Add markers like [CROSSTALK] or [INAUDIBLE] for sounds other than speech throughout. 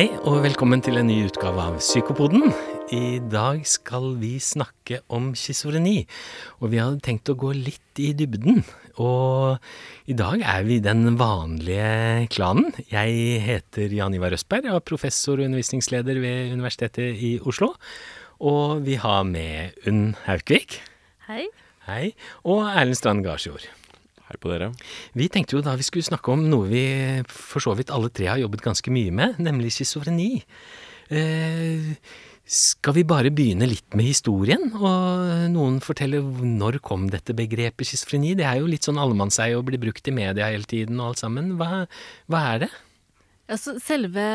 Hei, og velkommen til en ny utgave av Psykopoden. I dag skal vi snakke om schizofreni, og vi hadde tenkt å gå litt i dybden. Og i dag er vi den vanlige klanen. Jeg heter Jan Ivar Østberg, jeg er professor og undervisningsleder ved Universitetet i Oslo. Og vi har med Unn Haukvik. Hei. Hei. Og Erlend Strand Garsjord. Hei på dere. Vi tenkte jo da vi skulle snakke om noe vi for så vidt alle tre har jobbet ganske mye med, nemlig schizofreni. Eh, skal vi bare begynne litt med historien, og noen forteller når kom dette begrepet schizofreni? Det er jo litt sånn allemannseie og blir brukt i media hele tiden og alt sammen. Hva, hva er det? Altså, selve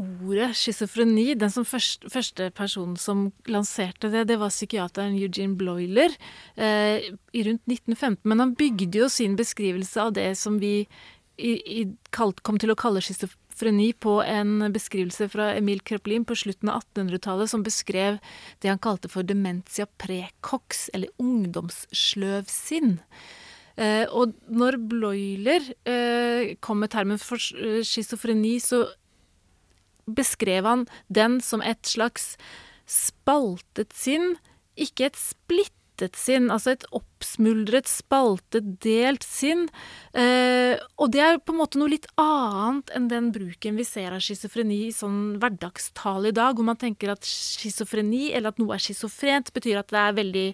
ordet schizofreni, den først, første personen som lanserte det, det var psykiateren Eugene Bloiler eh, rundt 1915. Men han bygde jo sin beskrivelse av det som vi i, i, kalt, kom til å kalle schizofreni, på en beskrivelse fra Emil Kreplin på slutten av 1800-tallet, som beskrev det han kalte for dementia precox, eller ungdomssløvsinn. Eh, og når Bloiler eh, kom med termen for schizofreni, så beskrev han den som et slags spaltet sinn, ikke et splittet sinn, altså et oppsmuldret, spaltet, delt sinn. Eh, og det er på en måte noe litt annet enn den bruken vi ser av schizofreni i sånn hverdagstale i dag, hvor man tenker at schizofreni, eller at noe er schizofrent, betyr at det er veldig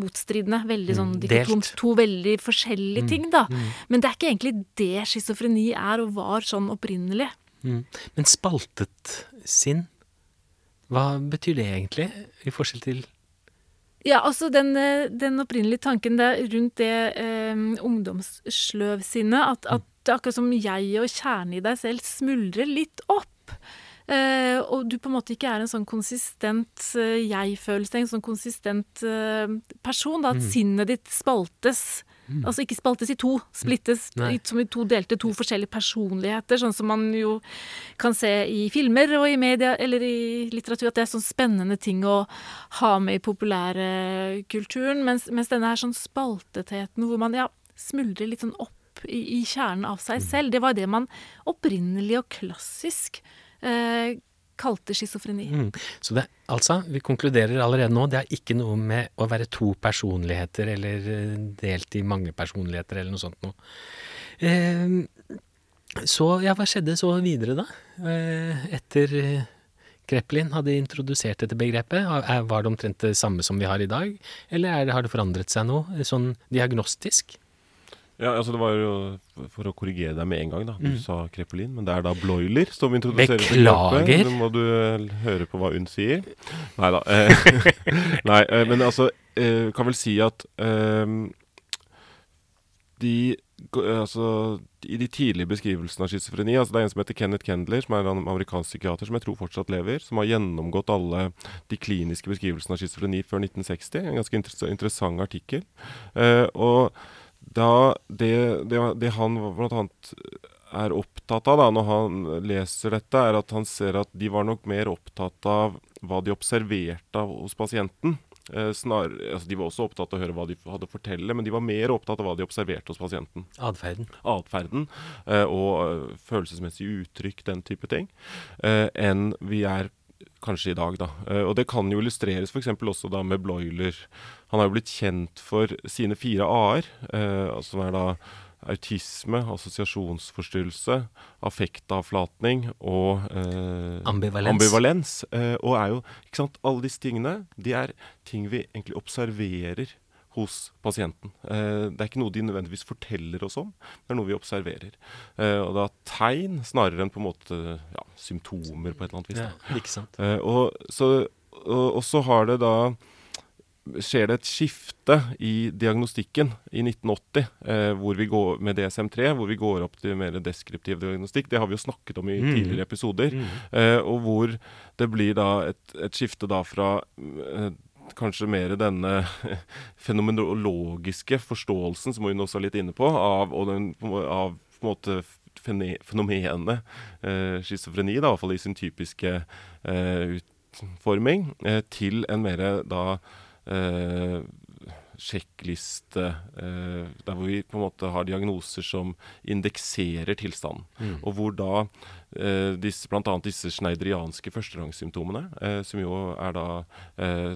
motstridende. Veldig sånn dikotomt. To veldig forskjellige ting, da. Mm, mm. Men det er ikke egentlig det schizofreni er og var sånn opprinnelig. Mm. Men spaltet sinn, hva betyr det egentlig, i forskjell til ja, altså den, den opprinnelige tanken der rundt det eh, ungdomssløvsinnet, at, at det er akkurat som jeg og kjernen i deg selv smuldrer litt opp. Eh, og du på en måte ikke er en sånn konsistent eh, jeg-følelse, en sånn konsistent eh, person. Da, at mm. sinnet ditt spaltes Mm. Altså ikke spaltes i to, splittes Nei. som i to delte, to forskjellige personligheter. Sånn som man jo kan se i filmer og i media eller i litteratur, at det er sånn spennende ting å ha med i populærkulturen. Mens, mens denne her sånn spaltetheten hvor man ja, smuldrer litt sånn opp i, i kjernen av seg mm. selv, det var det man opprinnelig og klassisk eh, kalte schizofreni. Mm. Så det, altså, vi konkluderer allerede nå, det er ikke noe med å være to personligheter eller eh, delt i mange personligheter eller noe sånt noe. Eh, så ja, hva skjedde så videre, da? Eh, etter eh, Kreplin hadde introdusert dette begrepet, var det omtrent det samme som vi har i dag? Eller det, har det forandret seg noe, sånn diagnostisk? Ja, altså det var jo For å korrigere deg med en gang, da. Du mm. sa Krepelin, men det er da Bloiler som introduseres. Beklager. Nå må du eh, høre på hva hun sier. Nei da. Eh, [LAUGHS] nei, eh, men altså Kan vel si at de altså, I de tidlige beskrivelsene av schizofreni altså Det er en som heter Kenneth Kendler, som er en amerikansk psykiater som jeg tror fortsatt lever, som har gjennomgått alle de kliniske beskrivelsene av schizofreni før 1960. En ganske interessant artikkel. Uh, og da det, det, det han bl.a. er opptatt av da, når han leser dette, er at han ser at de var nok mer opptatt av hva de observerte hos pasienten. Eh, snar, altså de var også opptatt av å høre hva de hadde å fortelle, men de var mer opptatt av hva de observerte hos pasienten. Atferden. Atferden eh, og følelsesmessig følelsesmessige uttrykk, den type ting, eh, enn vi er kanskje i dag, da. Uh, og det kan jo illustreres f.eks. også da med Bloiler. Han har jo blitt kjent for sine fire a-er, uh, som er da autisme, assosiasjonsforstyrrelse, affektavflatning og eh, ambivalens. ambivalens. og er jo, ikke sant, alle disse tingene, de er ting vi egentlig observerer hos pasienten. Eh, det er ikke noe de nødvendigvis forteller oss om, det er noe vi observerer. Eh, og er tegn snarere enn på en måte ja, symptomer på et eller annet vis. Ja, ikke sant. Eh, og, så, og, og, så har det da skjer det et skifte i diagnostikken i 1980 eh, hvor vi går med DSM-3, hvor vi går opp til mer deskriptiv diagnostikk. Det har vi jo snakket om i mm. tidligere episoder. Mm. Eh, og hvor det blir da et, et skifte da fra eh, kanskje mer denne [LAUGHS] fenomenologiske forståelsen, som hun også er litt inne på, av, den, av på en måte fenomenet eh, schizofreni, i hvert fall i sin typiske eh, utforming, eh, til en mer da eh, sjekkliste eh, der hvor vi på en måte har diagnoser som indekserer tilstanden. Mm. Og hvor da eh, disse, bl.a. disse schneiderianske førsterangssymptomene, eh, som jo er da eh,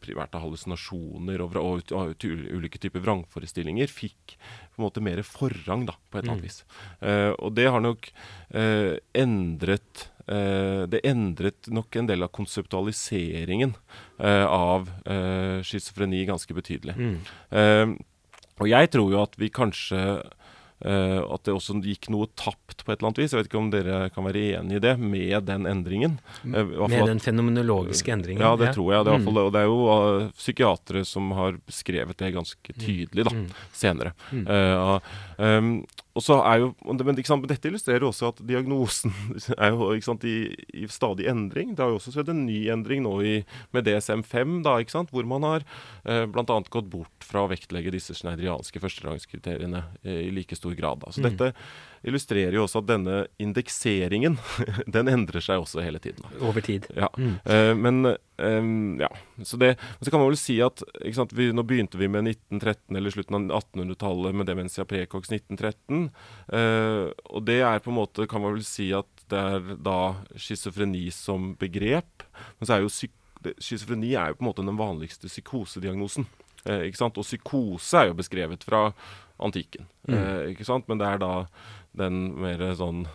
primært av hallusinasjoner og, og, og, ulike typer vrangforestillinger, fikk på en måte mer forrang, da, på et eller annet Mm. vis. Eh, og det har nok uh, endret uh, Det endret nok en del av konseptualiseringen eh, av uh, schizofreni ganske betydelig. Mm. Eh, og jeg tror jo at vi kanskje eh, At det også gikk noe tapt på et eller annet vis. Jeg vet ikke om dere kan være enig i det, med den endringen. Eh, Med at- den fenomenologiske endringen. ja, det tror jeg. Det er, Mm. fall, og det er jo uh, psykiatere som har skrevet det ganske tydelig da, Mm. senere. Mm. Uh, um, og så er jo, men sant, Dette illustrerer også at diagnosen [LAUGHS] er jo sant, i, i stadig endring. Det har jo også skjedd en ny endring nå i, med DSM-5, da, sant, hvor man har eh, bl.a. gått bort fra å vektlegge disse schneiderianske førstegangskriteriene eh, i like stor grad. Da. Så Mm. dette illustrerer jo også at denne indekseringen [LAUGHS] den endrer seg også hele tiden. Over tid. Ja. Mm. Eh, men eh, ja, så det Så kan man vel si at sant, vi, Nå begynte vi med 1913, eller slutten av 1800-tallet med demensia precox 1913. eh, og det er på en måte Kan man vel si at det er da schizofreni som begrep. Men så er jo schizofreni er jo på en måte den vanligste psykosediagnosen. Eh, ikke sant? Og psykose er jo beskrevet fra antikken. Mm. Eh, ikke sant? Men det er da den mer sånn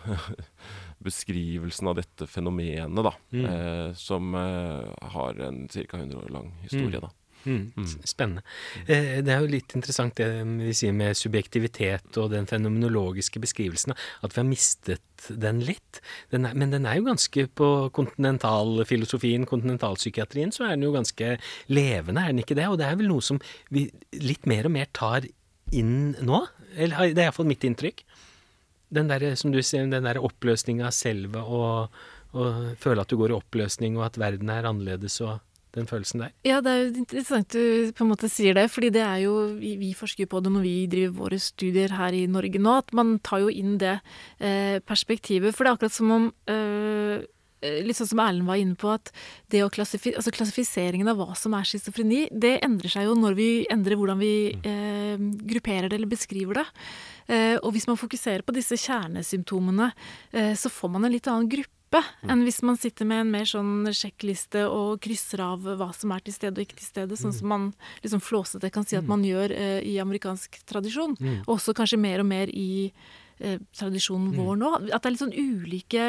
[LAUGHS] beskrivelsen av dette fenomenet, da. Mm. Eh, som eh, har en ca. 100 år lang historie, Mm. da. Mm. Mm. Spennende. Eh, det er jo litt interessant det vi sier med subjektivitet og den fenomenologiske beskrivelsen, at vi har mistet den litt. Den er, men den er jo ganske på kontinentalfilosofien, kontinentalpsykiatrien, så er den jo ganske levende, er den ikke det? Og det er vel noe som vi litt mer og mer tar inn nå? Eller det er iallfall mitt inntrykk. Den der, som du sier, den der oppløsninga av selve og, og føle at du går i oppløsning og at verden er annerledes og den følelsen der. Ja, det er jo interessant du på en måte sier det, fordi det er jo Vi, vi forsker på det når vi driver våre studier her i Norge nå, at man tar jo inn det eh, perspektivet. For det er akkurat som om eh, Litt sånn som Erlend var inne på, at klassifi altså klassifiseringen av hva som er schizofreni, det endrer seg jo når vi endrer hvordan vi eh, grupperer det eller beskriver det. Eh, og hvis man fokuserer på disse kjernesymptomene, eh, så får man en litt annen gruppe enn hvis man sitter med en mer sånn sjekkliste og krysser av hva som er til stede og ikke til stede, sånn som man liksom flåsete kan si at man gjør eh, i amerikansk tradisjon. Mm. Og også kanskje mer og mer i eh, tradisjonen vår nå. At det er litt sånn ulike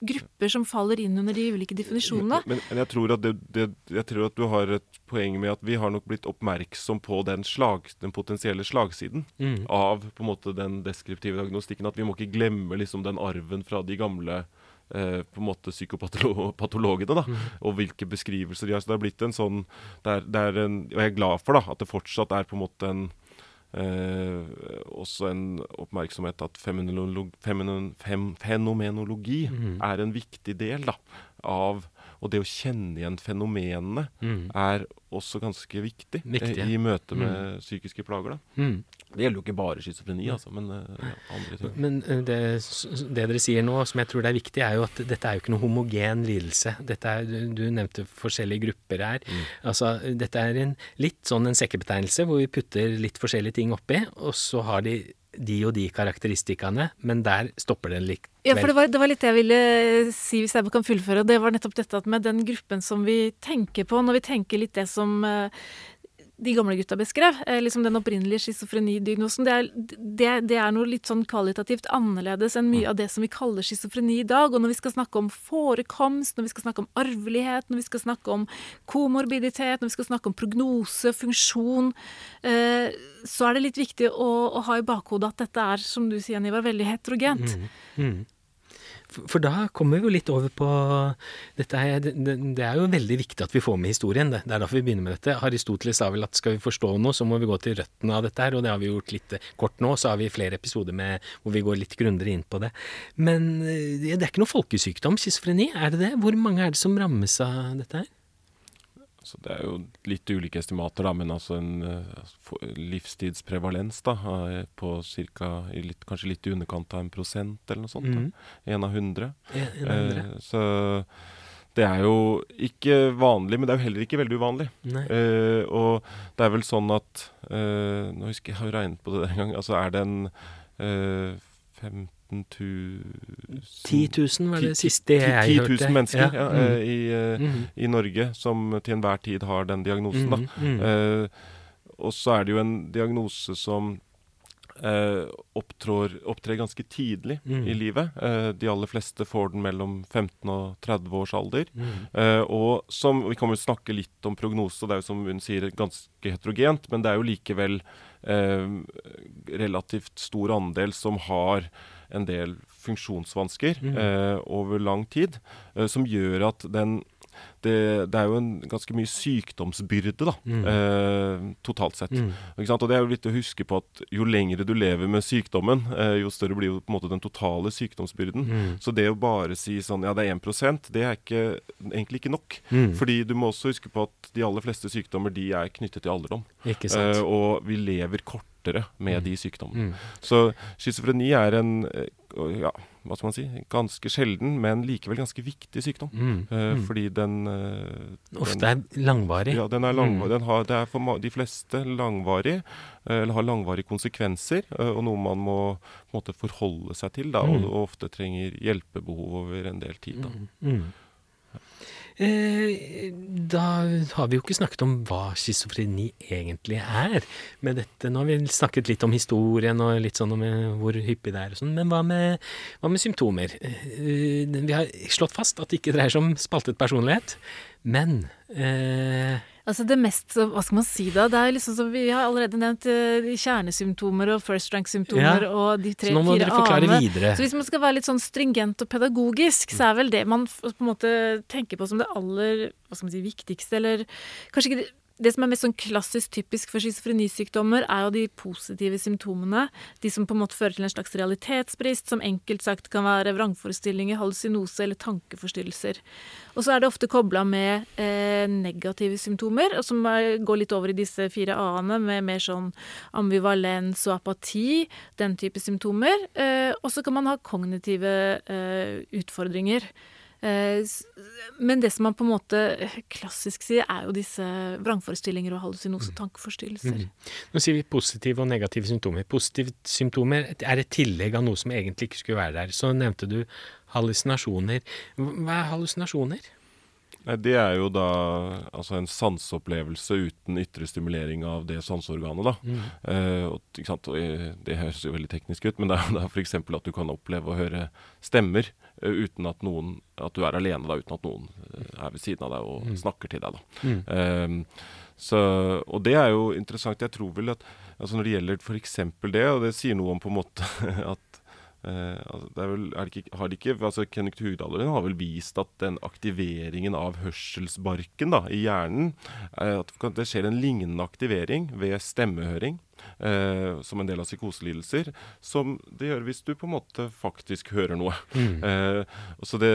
grupper som faller inn under de ulike definisjonene. Men, men jeg, tror at det, det, jeg tror at du har et poeng med at vi har nok blitt oppmerksom på den, slag, den potensielle slagsiden Mm. av på en måte den deskriptive diagnostikken. At vi må ikke glemme liksom den arven fra de gamle eh, på en måte psykopatologene. da, Og hvilke beskrivelser de har. Så det har blitt en sånn det er, det er en, Og jeg er glad for da, at det fortsatt er på en måte en Eh, også en oppmerksomhet at fenomenologi mm. er en viktig del da, av Og det å kjenne igjen fenomenene Mm. er også ganske viktig, Viktig, eh, i møte med psykiske plager. Mm. Det gjelder jo ikke bare schizofreni, altså, men eh, ja, andre ting. Men eh, det, det dere sier nå, som jeg tror det er viktig, er jo at dette er jo ikke noe homogen lidelse. Er, du- du nevnte forskjellige grupper her. Mm. Altså, dette er en, litt sånn en sekkebetegnelse hvor vi putter litt forskjellige ting oppi, og så har de de og de karakteristikkene, men der stopper den litt. Ja, for det var, det var litt det jeg ville si, hvis jeg kan fullføre. og Det var nettopp dette at med den gruppen som vi tenker på, når vi tenker litt det som eh, de gamle gutta beskrev, eh, liksom den opprinnelige schizofrenidiagnosen, det, er- det, det er noe litt sånn kvalitativt annerledes enn mye av det som vi kaller schizofreni i dag. Og når vi skal snakke om forekomst, når vi skal snakke om arvelighet, når vi skal snakke om komorbiditet, når vi skal snakke om prognose, funksjon, eh, så er det litt viktig å, å ha i bakhodet at dette er, som du sier, Nivar, veldig heterogent. Mm. Mm. For, da kommer vi jo litt over på dette her, det, det det er jo veldig viktig at vi får med historien. Det, det er derfor vi begynner med dette. Aristoteles sa vel at skal vi forstå noe, så må vi gå til røttene av dette her, og det har vi gjort litt eh, kort nå. Så har vi flere episoder med, hvor vi går litt grundigere inn på det. Men eh, det er ikke noe folkesykdom, schizofreni, er det det? Hvor mange er det som rammes av dette her? Så det er jo litt ulike estimater, da, men altså en uh, livstidsprevalens da, på cirka, litt, kanskje litt i underkant av en prosent eller noe sånt. Mm. da, av hundre. Uh, så det er jo ikke vanlig, men det er jo heller ikke veldig uvanlig. Uh, og det er vel sånn at Nå husker jeg, jeg har regnet på det en gang. Altså er det en 50 17 000 10 000 var det siste jeg 10 000 hørte. mennesker ja. Ja, mm. Eh, i, eh, mm i, Norge som til enhver tid har den diagnosen. Mm -hmm. eh, og så er det jo en diagnose som eh, opptrår, opptrer ganske tidlig mm. i livet. Eh, de aller fleste får den mellom 15 og 30 års alder. Mm. Eh, og som, Vi kan vel snakke litt om prognose, det er jo som hun sier ganske heterogent, men det er jo likevel Eh, relativt stor andel som har en del funksjonsvansker Mm. eh, over lang tid, eh, som gjør at den det, det er jo en ganske mye sykdomsbyrde, da, Mm. eh, totalt sett. Mm. Ikke sant? Og det er jo litt å huske på at jo lengre du lever med sykdommen, eh, jo større blir jo på en måte den totale sykdomsbyrden. Mm. Så det å bare si sånn ja, det er 1% det er ikke, egentlig ikke nok. Mhm. Fordi du må også huske på at de aller fleste sykdommer de er knyttet til alderdom. Ikke sant. Eh, og vi lever kortere med Mm. de sykdommene. Mhm. Så schizofreni er en eh, ja, hva skal man si, ganske sjelden, men likevel ganske viktig sykdom. Mm. Eh, Mhm. Fordi den, uh, Ofte den er langvarig. ja, den er langvarig. Mm. Den har, det er for de fleste langvarig, uh, eller har langvarige konsekvenser, eh, og noe man må måte forholde seg til, da, og, Mm. og ofte trenger hjelpebehov over en del tid. Da. Eh, da har vi jo ikke snakket om hva schizofreni egentlig er. Med dette, Nå har vi snakket litt om historien og litt sånn om eh, hvor hyppig det er. og sånn, Men hva med, hva med symptomer? Eh, vi har slått fast at det ikke dreier seg om spaltet personlighet. Men eh, Altså det mest, hva skal man si da? Det er liksom som Vi har allerede nevnt eh, kjernesymptomer og first rank-symptomer Ja. og de Så nå må tre-fire a-ene. videre. Så hvis man skal være litt sånn stringent og pedagogisk, så er vel det man på en måte tenker på som det aller hva skal man si, viktigste, eller kanskje ikke det, det som er mest sånn klassisk typisk for schizofrenisykdommer, er jo de positive symptomene. De som på en måte fører til en slags realitetsbrist, som enkelt sagt kan være vrangforestillinger, hallusinose eller tankeforstyrrelser. Og så er det ofte kobla med eh, negative symptomer, og som går litt over i disse fire a-ene, med mer sånn ambivalens og apati, den type symptomer. Eh, og så kan man ha kognitive eh, utfordringer. Eh, men det som man på en måte klassisk sier, er jo disse vrangforestillinger og hallusinose tankeforstyrrelser. Mm. Nå sier vi positive og negative symptomer. Positive symptomer er et tillegg av noe som egentlig ikke skulle være der. Så nevnte du hallusinasjoner. Hva er hallusinasjoner? Nei, det er jo da altså en sanseopplevelse uten ytre stimulering av det sanseorganet. da. Mm. Eh, og, sant? Og, eh, det høres jo veldig teknisk ut, men det er jo da f.eks. at du kan oppleve å høre stemmer eh, uten at noen at du er alene, da, uten at noen eh, er ved siden av deg og Mm. snakker til deg. da. Mm. Eh, så, og det er jo interessant. Jeg tror vel at altså når det gjelder f.eks. det, og det sier noe om på en måte [LAUGHS] at altså det er vel, det ikke, har ikke, altså Kenneth Hugdalen har vel vist at den aktiveringen av hørselsbarken da, i hjernen eh, At det skjer en lignende aktivering ved stemmehøring eh, som en del av psykoselidelser, som det gjør hvis du på en måte faktisk hører noe. Mm. [LAUGHS] Eh, så det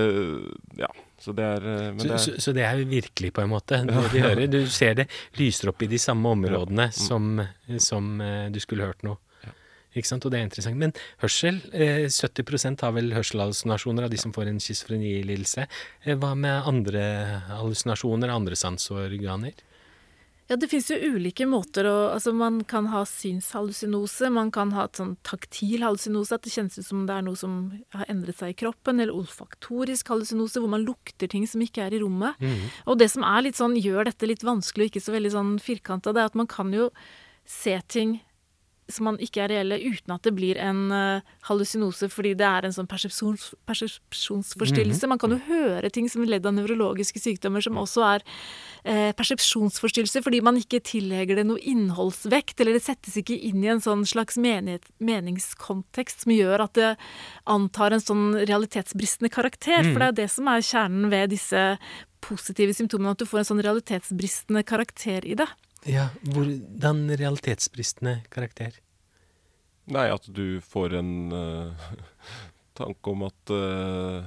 Ja. Så det er eh, Men Så, det er så, så det er virkelig, på en måte, [LAUGHS] det de hører. Du ser det lyser opp i de samme områdene Mm. som, som eh, du skulle hørt noe. Ikke sant? Og det er interessant. Men hørsel, eh, 70% har vel hørselhallusinasjoner av de som får en schizofrenilidelse. Eh, Hva med andre hallusinasjoner, andre sanseorganer? Ja, det fins jo ulike måter å Altså, man kan ha synshallusinose, man kan ha et sånn taktil hallusinose, at det kjennes ut som det er noe som har endret seg i kroppen, eller olfaktorisk hallusinose, hvor man lukter ting som ikke er i rommet. Mhm. Og det som er litt sånn, gjør dette litt vanskelig og ikke så veldig sånn firkanta, det er at man kan jo se ting som man ikke er reelle, uten at det blir en uh, hallusinose, fordi det er en sånn persepsjons, persepsjonsforstyrrelse. Man kan jo høre ting som ledd av nevrologiske sykdommer, som også er uh, persepsjonsforstyrrelse, fordi man ikke tillegger det noe innholdsvekt, eller det settes ikke inn i en sånn slags menighet, meningskontekst som gjør at det antar en sånn realitetsbristende karakter. For det er jo det som er kjernen ved disse positive symptomene, at du får en sånn realitetsbristende karakter i det. Ja, hvordan realitetsbristende karakter? Nei, at du får en uh, [LAUGHS] tanke om at uh,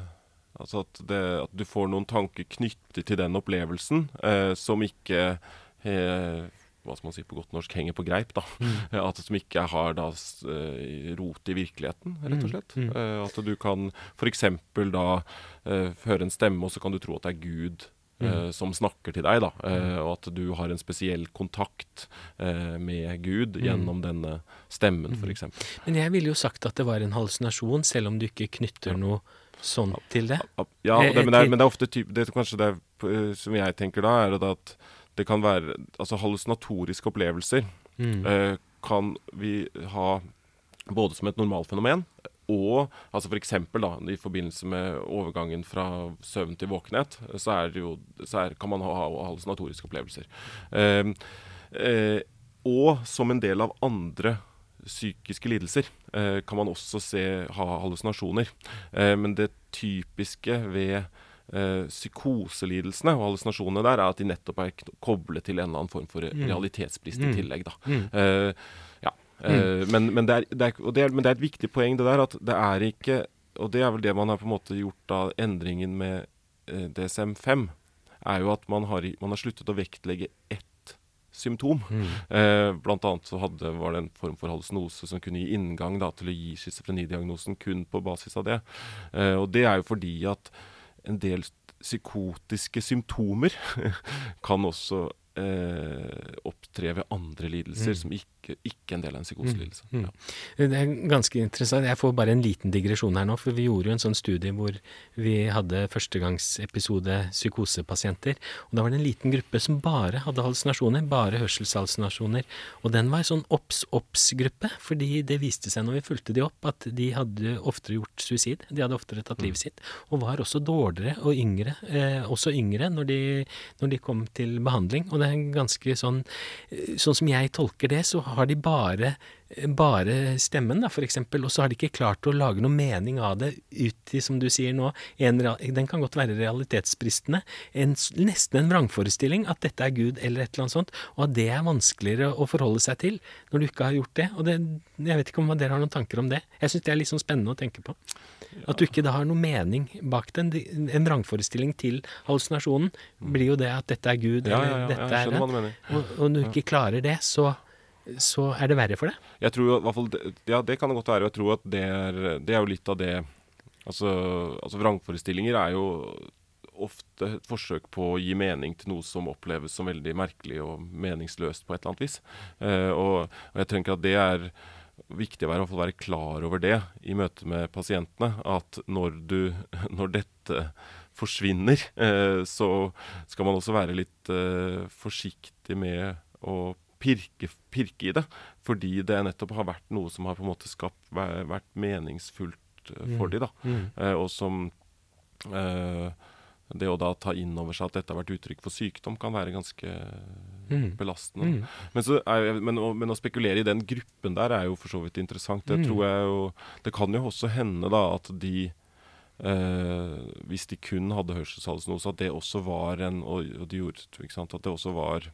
Altså at, det, at du får noen tanker knyttet til den opplevelsen uh, som ikke hva skal man si på godt norsk, henger på greip. da. Mm. [LAUGHS] At Som ikke har da rot i virkeligheten, rett og slett. Mm. Mm. at du kan f.eks. da høre en stemme, og så kan du tro at det er Gud Uh, som snakker til deg, da. Uh, og at du har en spesiell kontakt uh, med Gud mm. gjennom denne stemmen, mm. f.eks. Men jeg ville jo sagt at det var en hallusinasjon, selv om du ikke knytter noe sånn til det. Ja, det, men, det er, men, det er, ofte typ, det, Kanskje det som jeg tenker da, er at det kan være Altså hallusinatoriske opplevelser mm. kan vi ha både som et normalfenomen og altså f.eks. i forbindelse med overgangen fra søvn til våkenhet, så, er det jo, så er, kan man ha, ha hallusinatoriske opplevelser. Eh, eh, og som en del av andre psykiske lidelser eh, kan man også se, ha hallusinasjoner. Eh, men det typiske ved eh, psykoselidelsene og hallusinasjonene der, er at de nettopp er koblet til en eller annen form for mm. realitetsbrist i mm. tillegg. da. Mm. Eh, men, men, det er, det er, det er, men, det er, et viktig poeng det der at det er ikke Og det er vel det man har på en måte gjort av endringen med eh, DSM-5, er jo at man har, man har, sluttet å vektlegge ett symptom. Mm. Eh, blant annet så hadde, var det en form for halsnose som kunne gi inngang da, til å gi schizofrenidiagnosen kun på basis av det. og det er jo fordi at en del psykotiske symptomer [LAUGHS] kan også eh, opptre ved andre lidelser mm. som ikke, ikke en del av en psykoselidelse. Mm. Ja. Det er ganske interessant. Jeg får bare en liten digresjon her nå, for vi gjorde jo en sånn studie hvor vi hadde førstegangsepisode psykosepasienter. Og da var det en liten gruppe som bare hadde hallusinasjoner, bare hørselshallusinasjoner. Og den var en sånn obs-obs-gruppe, fordi det viste seg når vi fulgte de opp, at de hadde oftere gjort suicid. De hadde oftere tatt livet sitt, og var også dårligere og yngre, eh, også yngre, når de, når de kom til behandling. Og det ganske sånn Sånn som jeg tolker det, så har de bare, bare stemmen, da, for eksempel, og så har de ikke klart å lage noe mening av det ut i, som du sier nå, en, den kan godt være realitetsbristende, en, nesten en vrangforestilling at dette er Gud eller et eller annet sånt, og at det er vanskeligere å forholde seg til når du ikke har gjort det. Og det, jeg vet ikke om dere har noen tanker om det. Jeg syns det er litt sånn spennende å tenke på. At du ikke da har noe mening bak den. En vrangforestilling til hallusinasjonen blir jo det at dette er Gud, ja, eller ja, dette er det. Og, og når du ikke klarer det, så, så er det verre for deg. Jeg tror i hvert fall, Ja, det kan det godt være. Og jeg tror at det er, det er jo litt av det Altså, altså vrangforestillinger er jo ofte et forsøk på å gi mening til noe som oppleves som veldig merkelig og meningsløst på et eller annet vis. Uh, og, og, jeg tenker at det er viktig å være, være, klar over det i møte med pasientene. At når, du, [LAUGHS] når dette forsvinner, uh, så skal man også være litt uh, forsiktig med å pirke, pirke, i det. Fordi det nettopp har vært noe som har på en måte skapt, vært meningsfullt eh, for mm. de da. Mm. Eh, og som eh, det å da ta inn over seg at dette har vært uttrykk for sykdom, kan være ganske mm. belastende. Mm. Men, er, men, å, men, å, spekulere i den gruppen der er jo for så vidt interessant. Det mm. tror jeg jo Det kan jo også hende da at de eh, Hvis de kun hadde hørselshalsnose, at det også var en og, og de gjorde, At det også var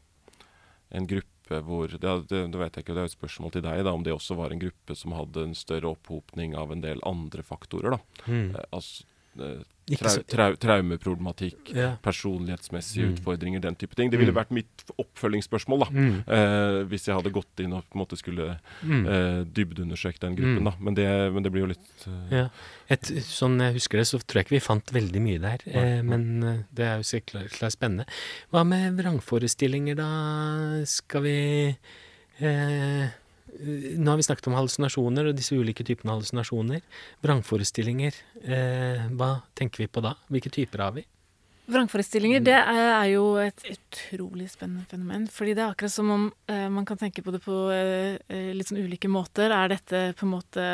en gruppe hvor det, det, det, vet jeg ikke, det er et spørsmål til deg, da, om det også var en gruppe som hadde en større opphopning av en del andre faktorer. da. Mm. Altså, Trau, trau, traumeproblematikk, ja. personlighetsmessige mm. utfordringer, den type ting. Det ville mm. vært mitt oppfølgingsspørsmål da, mm. eh, hvis jeg hadde gått inn og på en måte skulle mm. eh, dybdeundersøkt den gruppen. Mm. da, men det, men det, blir jo litt eh, ja. Et, Sånn jeg husker det, så tror jeg ikke vi fant veldig mye der. Eh, men eh, det er jo sikkert spennende. Hva med vrangforestillinger, da? Skal vi eh, nå har vi snakket om hallusinasjoner og disse ulike typene hallusinasjoner. Vrangforestillinger, eh, hva tenker vi på da? Hvilke typer har vi? Vrangforestillinger det er, jo et utrolig spennende fenomen. fordi det er akkurat som om eh, man kan tenke på det på eh, eh, litt sånn ulike måter. Er dette på en måte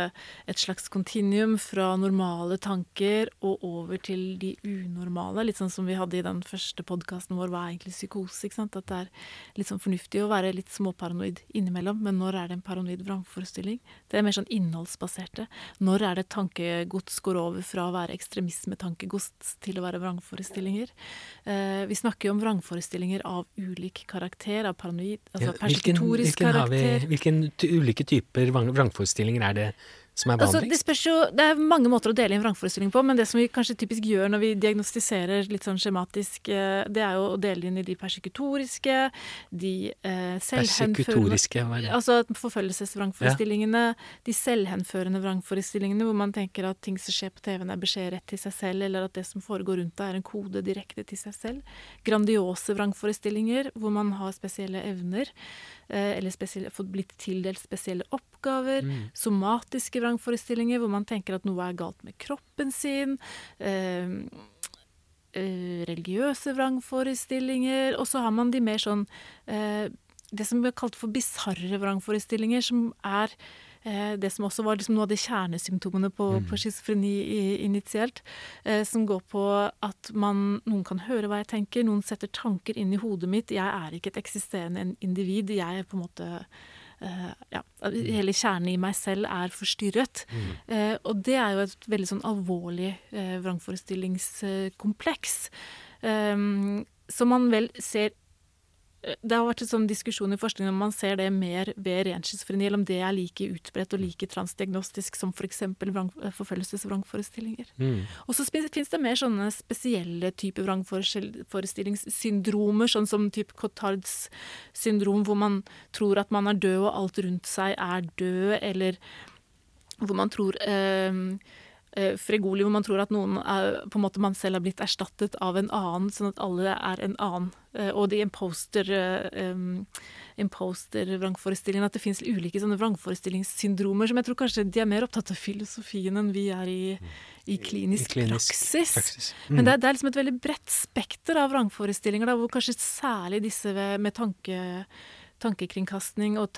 et slags kontinuum fra normale tanker og over til de unormale? Litt sånn som vi hadde i den første podkasten vår, hva er egentlig psykose? ikke sant? At det er litt sånn fornuftig å være litt småparanoid innimellom, men når er det en paranoid vrangforestilling? Det er mer sånn innholdsbaserte. Når er det tankegods går over fra å være ekstremismetankegods til å være vrangforestillinger? Vrangforestillinger. Eh, vi snakker jo om vrangforestillinger av ulik karakter, av paranoid, altså ja, persekutorisk karakter. Hvilke ulike typer vrangforestillinger er det som er Altså, det, spørs jo, det er mange måter å dele inn vrangforestilling på, men det som vi kanskje typisk gjør når vi diagnostiserer litt sånn skjematisk, eh, det er jo å dele inn i de persekutoriske, de eh, selvhenførende? Altså forfølgelsesvrangforestillingene, de selvhenførende vrangforestillingene, hvor man tenker at ting som skjer på TV-en er beskjed rett til seg selv, eller at det som foregår rundt deg er en kode direkte til seg selv. Grandiose vrangforestillinger, hvor man har spesielle evner, eller spesielle, fått blitt tildelt spesielle oppgaver. Mm. Somatiske vrangforestillinger, hvor man tenker at noe er galt med kroppen sin. Eh, eh, religiøse vrangforestillinger. Og så har man de mer sånn eh, Det som blir kalt for bisarre vrangforestillinger, som er eh, det som også var liksom noe av de kjernesymptomene på, Mm. på schizofreni initielt. Eh, som går på at man, noen kan høre hva jeg tenker, noen setter tanker inn i hodet mitt. Jeg er ikke et eksisterende individ. Jeg er på en måte Uh, ja, Hele kjernen i meg selv er forstyrret. Eh, og det er jo et veldig sånn alvorlig uh, vrangforestillingskompleks. Um, som man vel ser eh, det har vært en sånn diskusjon i forskningen om man ser det mer ved ren schizofreni, eller om det er like utbredt og like transdiagnostisk som f.eks. Vrang, eh, forfølgelsesvrangforestillinger. Mm. Og så fins det mer sånne spesielle typer vrangforestillingssyndromer, sånn som type Cotards syndrom, hvor man tror at man er død og alt rundt seg er død, eller hvor man tror eh, Fregoli, hvor man tror at noen er, på en måte man selv har blitt erstattet av en annen, sånn at alle er en annen. Eh, og de imposter eh, imposter-vrangforestillingene, at det fins ulike sånne vrangforestillingssyndromer som jeg tror kanskje de er mer opptatt av filosofien enn vi er i, i klinisk, I klinisk praksis. praksis. Men Mm. det er, det er liksom et veldig bredt spekter av vrangforestillinger, da, hvor kanskje særlig disse med tanke, tankekringkastning og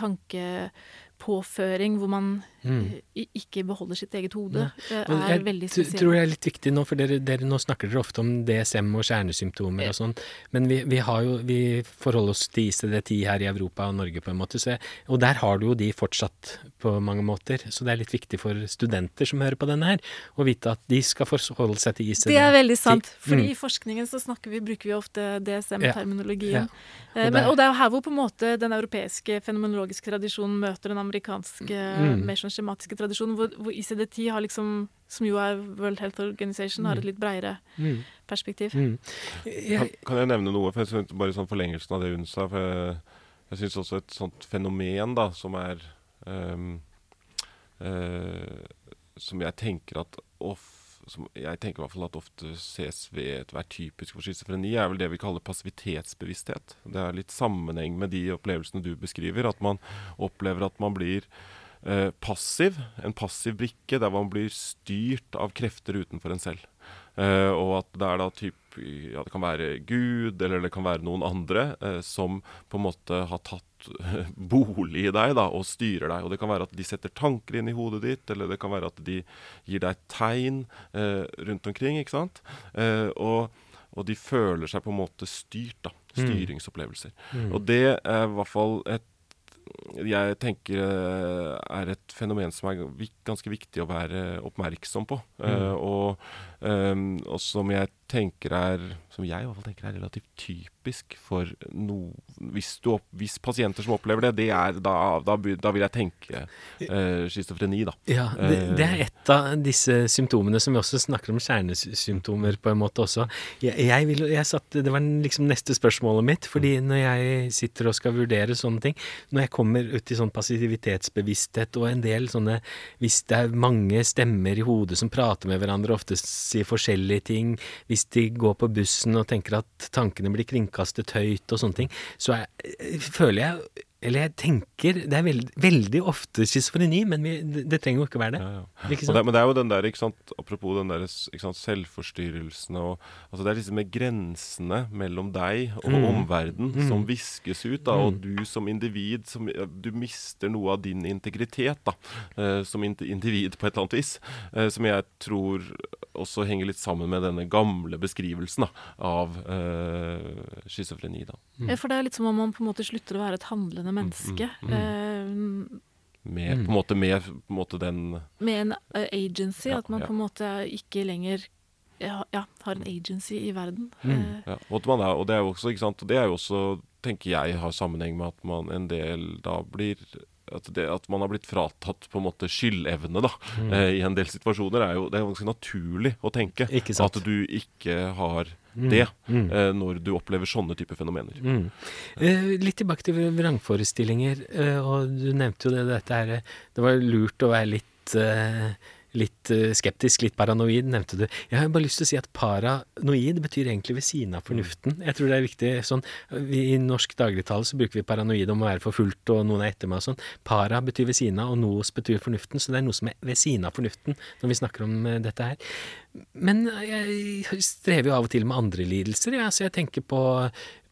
tankepåføring, hvor man Mm. eh, ikke beholder sitt eget hode, ja. Er jeg veldig spesielt. Jeg tror det er litt viktig nå, for dere, dere nå snakker dere ofte om DSM og kjernesymptomer og sånn, men vi, vi har jo, vi forholder oss til ICD-10 her i Europa og Norge på en måte, så jeg, og der har du jo de fortsatt på mange måter, så det er litt viktig for studenter som hører på denne her, å vite at de skal forholde seg til ICD-10. Det er veldig sant, fordi Mm. i forskningen så snakker vi, bruker vi ofte DSM-terminologien. Ja. Eh, Og og det er jo her hvor på en måte den europeiske fenomenologiske tradisjonen møter den amerikanske Mm. mer sånn skjematiske tradisjonen, hvor, hvor ICD-10 har liksom, som jo er World Health Organization, har et litt bredere Mm. perspektiv. Mm. Kan, Jeg, kan jeg nevne noe? For jeg synes, bare sånn forlengelsen av det hun sa. For jeg, jeg syns også et sånt fenomen da, som er um, uh, Som jeg tenker at of, som jeg tenker i hvert fall at ofte ses ved være typisk for schizofreni, er vel det vi kaller passivitetsbevissthet. Det er litt sammenheng med de opplevelsene du beskriver. At man opplever at man blir eh, passiv. En passiv brikke der man blir styrt av krefter utenfor en selv. Eh, og at det er da typ Ja, det kan være Gud, eller det kan være noen andre uh, som på en måte har tatt eh, bolig i deg da, og styrer deg. Og det kan være at de setter tanker inn i hodet ditt, eller det kan være at de gir deg tegn rundt omkring. ikke sant? Og, og de føler seg på en måte styrt. da, Styringsopplevelser. mm. Og det er i hvert fall et jeg tenker eh, er et fenomen som er ganske viktig å være oppmerksom på. Eh, og, ehm, og som jeg tenker er Som jeg i hvert fall tenker er relativt typisk for no, hvis, du hvis pasienter som opplever det, det er, da, da, da vil jeg tenke uh, schizofreni, da. Ja, det, det er et av disse symptomene som vi også snakker om kjernesymptomer på en måte også. Jeg, jeg vil, jeg satt, det var liksom neste spørsmålet mitt, fordi når jeg sitter og skal vurdere sånne ting, når jeg kommer ut i sånn passivitetsbevissthet og en del sånne Hvis det er mange stemmer i hodet som prater med hverandre, ofte sier forskjellige ting, hvis de går på bussen og tenker at tankene blir kringkastet høyt og sånne ting, så er, føler jeg eller jeg tenker Det er veld, veldig ofte schizofreni, men vi, det, det trenger jo ikke være det. Ja, ja. Ikke sant? det, men det er jo den der, ikke sant, apropos den der ikke sant, selvforstyrrelsene og altså Det er liksom med grensene mellom deg og Mm. omverdenen Mm. som viskes ut, da, og du som individ som, Du mister noe av din integritet da, eh, som individ på et eller annet vis. eh, som jeg tror også henger litt sammen med denne gamle beskrivelsen da, av eh, schizofreni. da. Mm. for det er litt som om man på en måte slutter å være et handlende menneske. mm. eh, Med, Mm. på, en måte, med på en måte den med en eh, agency, Ja, at man ja. på en måte ikke lenger ja, ja, har en agency i verden. Mm. Eh, Ja, og, man er, og det er jo også, ikke sant, det er jo også, tenker jeg, har sammenheng med at man en del da blir at, det, at man har blitt fratatt på en måte skyldevne da, eh, i en del situasjoner, er jo det er ganske naturlig å tenke. At du ikke har det eh, når du opplever sånne typer fenomener. Mm. Eh, litt tilbake til vrangforestillinger, eh, og du nevnte jo det, dette her eh, Det var lurt å være litt eh, Litt eh, skeptisk, litt paranoid, nevnte du. Jeg har bare lyst til å si at paranoid betyr egentlig ved siden av fornuften. Jeg tror det er viktig sånn I norsk dagligtale så bruker vi paranoid om å være forfulgt og noen er etter meg og sånn. Para betyr ved siden av, og nos betyr fornuften, så det er noe som er ved siden av fornuften når vi snakker om eh, dette her. Men jeg strever jo av og til med andre lidelser. Ja. Så jeg tenker på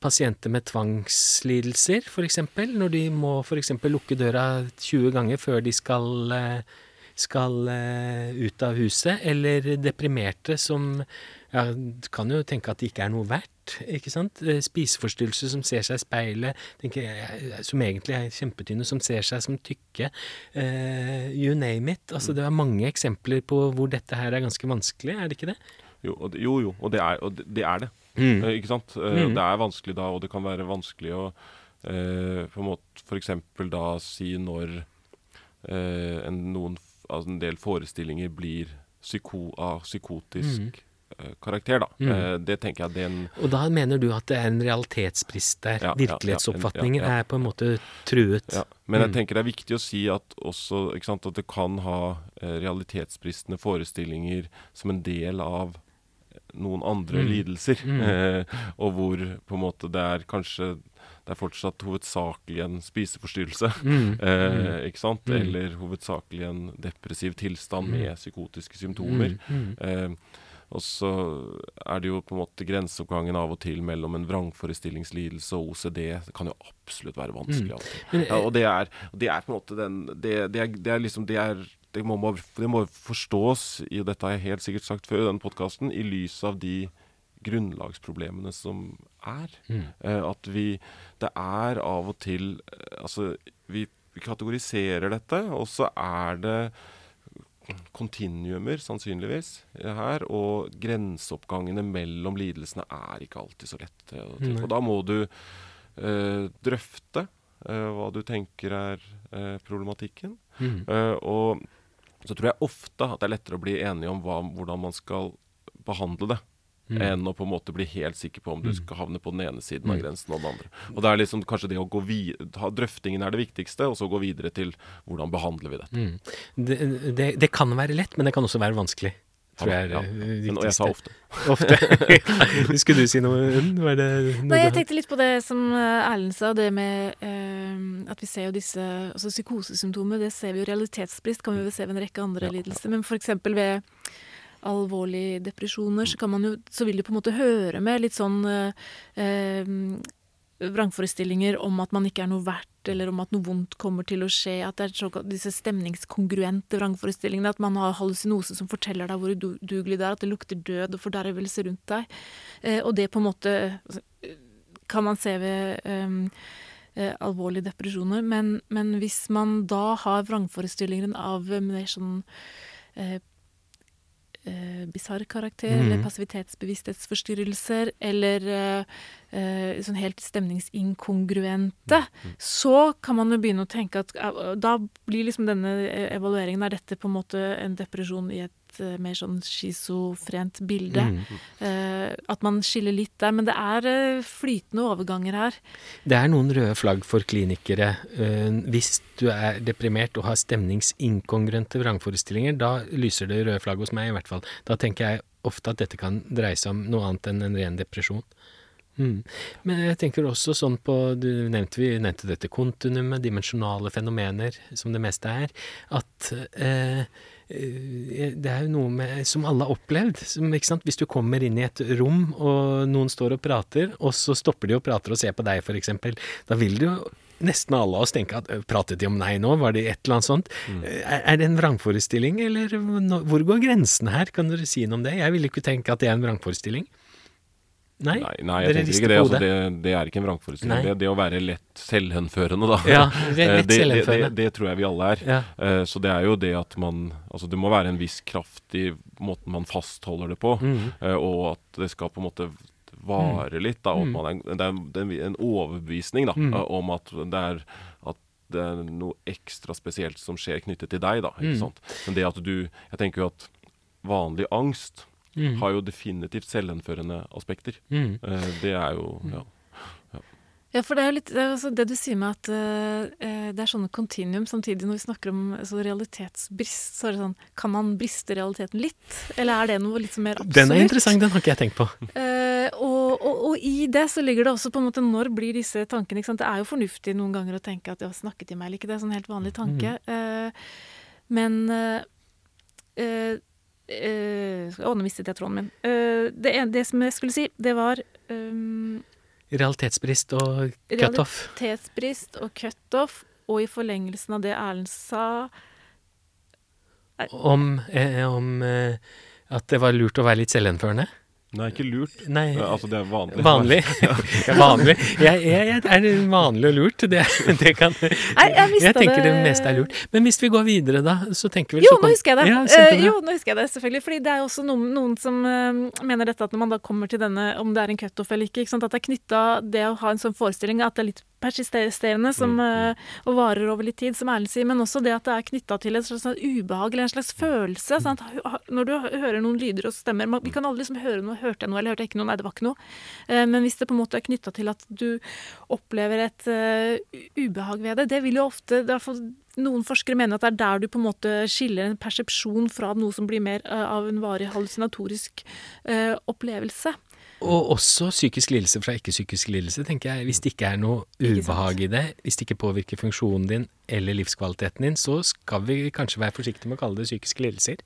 pasienter med tvangslidelser, f.eks. Når de må f.eks. lukke døra 20 ganger før de skal eh, skal eh, ut av huset, eller deprimerte som ja, du kan jo tenke at det ikke er noe verdt, ikke sant? Spiseforstyrrelser Spiseforstyrrelse som ser seg i speilet, tenker jeg, som egentlig er kjempetynne, som ser seg som tykke. Uh, you name it. Altså, det er mange eksempler på hvor dette her er ganske vanskelig, er det ikke det? Jo, jo, jo, og det er, og det, er det. Mm. Uh, ikke sant? Uh, Mm. Det er vanskelig da, og det kan være vanskelig å eh, på en måte f.eks. da si når eh, en, noen, altså en del forestillinger blir psyko, av psykotisk eh, karakter, da. Mm. Eh, det tenker jeg det er en Og da mener du at det er en realitetsbrist der? Ja, Virkelighetsoppfatningen ja, ja. er på en måte truet? Ja, men jeg Mm. tenker det er viktig å si at også sant, at det kan ha eh, realitetsbristende forestillinger som en del av noen andre Mm. lidelser. Mm. [LAUGHS] Eh, og hvor på en måte det er kanskje det er fortsatt hovedsakelig en spiseforstyrrelse. Mm. [LAUGHS] Eh, ikke sant? Mm. Eller hovedsakelig en depressiv tilstand med psykotiske symptomer. Mm. Mm. Eh, og så er det jo på en måte grenseoppgangen av og til mellom en vrangforestillingslidelse og OCD. Det kan jo absolutt være vanskelig. Mm. og Ja, og det er, det er på en måte den Det, det, er, det er liksom Det er det må, det må forstås, i dette har jeg helt sikkert sagt før i denne podkasten, i lys av de grunnlagsproblemene som er. Mm. Eh, at vi Det er av og til eh, Altså, vi, vi kategoriserer dette, og så er det kontinuumer, sannsynligvis, her. Og grenseoppgangene mellom lidelsene er ikke alltid så lette. Og da må du eh, drøfte eh, hva du tenker er eh, problematikken. Mm. Eh, og så tror jeg ofte at det er lettere å bli enige om hva, hvordan man skal behandle det, Mm. enn å på en måte bli helt sikker på om du Mm. skal havne på den ene siden av Mm. grensen og den andre. Og det er liksom kanskje det å gå videre Drøftingen er det viktigste, og så gå videre til hvordan behandler vi dette. Mm. Det, det, det kan være lett, men det kan også være vanskelig. Tror jeg er Ja, Men, og jeg sa ofte. [LAUGHS] Ofte. [LAUGHS] Skulle du si noe, Unn? Var det noe Nei, jeg tenkte litt på det som eh, Erlend sa, det med uh, at vi ser jo disse altså psykosesymptomer. Det ser vi jo realitetsbrist, kan vi jo se ved en rekke andre Ja, ja. lidelser. Men f.eks. ved alvorlige depresjoner så, jo, så vil det på en måte høre med litt sånn eh, eh, vrangforestillinger om at man ikke er noe verdt, eller om at noe vondt kommer til å skje. At det er såkalt, disse stemningskongruente vrangforestillingene. At man har hallusinose som forteller deg hvor udugelig det er, at det lukter død og fordervelse rundt deg. Eh, og det på en måte altså, eh, kan man se ved ehm, eh, alvorlige depresjoner. Men, men hvis man da har vrangforestillingen av eh, mer sånn eh, eh, bisarr karakter, mm. eller passivitetsbevissthetsforstyrrelser, eller eh, eh, sånn helt stemningsinkongruente, så kan man jo begynne å tenke at eh, da blir liksom denne evalueringen Er dette på en måte en depresjon i et eh, mer sånn schizofrent bilde? Mm. Eh, at man skiller litt der. Men det er eh, flytende overganger her. Det er noen røde flagg for klinikere. Hvis du er deprimert og har stemningsinkongruente vrangforestillinger, da lyser det røde flagg hos meg i hvert fall. Da tenker jeg ofte at dette kan dreie seg om noe annet enn en ren depresjon. Mm. Men jeg tenker også sånn på du nevnte, Vi nevnte dette kontinuumet, dimensjonale fenomener, som det meste er. At eh, eh, det er jo noe med, som alle har opplevd. Som? Hvis du kommer inn i et rom, og noen står og prater, og så stopper de og prater og ser på deg, f.eks., da vil du jo nesten alle av oss tenke at «Øh, pratet de om nei nå, var det et eller annet sånt? Er, er det en vrangforestilling, eller no, hvor går grensen her? Kan dere si noe om det? Jeg vil ikke tenke at det er en vrangforestilling. Nei? Nei, nei jeg Dere rister ikke det. på Altså, det. Det er ikke en vrangforestilling. Nei. Det, det å være lett selvhenførende, da. Ja, [LAUGHS] Eh, lett det, det, det, selvhenførende. det tror jeg vi alle er. Ja. Eh, Så det er jo det at man Altså det må være en viss kraft i måten man fastholder det på, Mm. eh, og at det skal på en måte vare litt. da, og at Mm. man er, Det er en, det er en overbevisning da, Mm. eh, om at det er at det er noe ekstra spesielt som skjer knyttet til deg, da. Ikke Mm. sant? Men det at du Jeg tenker jo at vanlig angst Mm. har jo definitivt selvhenførende aspekter. Mm. Eh, det er jo ja. Ja, for det er jo litt det, er jo det du sier med at eh, eh, det er sånne continuum samtidig når vi snakker om altså, realitetsbrist, så er det sånn Kan man briste realiteten litt? Eller er det noe litt mer absolutt? Den er interessant, den har ikke jeg tenkt på. Uh, og, og, og i det så ligger det også på en måte Når blir disse tankene ikke sant? Det er jo fornuftig noen ganger å tenke at ja, snakket de meg eller ikke? Det er en sånn helt vanlig tanke. Eh, men eh, Å, nå mistet jeg tråden min. Uh, det, det som jeg skulle si, det var um, Realitetsbrist og cutoff. realitetsbrist og cutoff, og i forlengelsen av det Erlend sa Om, eh, om eh, at det var lurt å være litt selvhenførende. Nei, ikke lurt. Nei, altså, det er vanlig. vanlig. Ja, [LAUGHS] [LAUGHS] vanlig. Jeg, jeg, jeg, er det vanlig og lurt? Det, det kan Nei, jeg Jeg tenker det det- meste er lurt. Men hvis vi går videre, da, så tenker vi Jo, så kom- nå husker jeg det. Ja, uh, jo, nå husker jeg det, selvfølgelig. Fordi det er også noen, noen som uh, mener dette at når man da kommer til denne, om det er en cutoff eller ikke, ikke sant? at det er knytta det å ha en sånn forestilling at det er litt persisterende som, eh, og varer over litt tid, som Erlend sier, men også det at det er knytta til et slags sånn ubehag eller en slags følelse. Sant? Når du hører noen lyder og stemmer man, Vi kan aldri liksom høre noe, hørte jeg noe eller hørte jeg ikke noe, nei, det var ikke noe. Eh, men hvis det på en måte er knytta til at du opplever et eh, ubehag ved det, det vil jo ofte er noen forskere mener at det er der du på en måte skiller en persepsjon fra noe som blir mer eh, av en varig hallusinatorisk opplevelse. Og også psykisk lidelse fra ikke-psykisk lidelse, tenker jeg. Hvis det ikke er noe ubehag i det, hvis det ikke påvirker funksjonen din eller livskvaliteten din, så skal vi kanskje være forsiktige med å kalle det psykiske lidelser.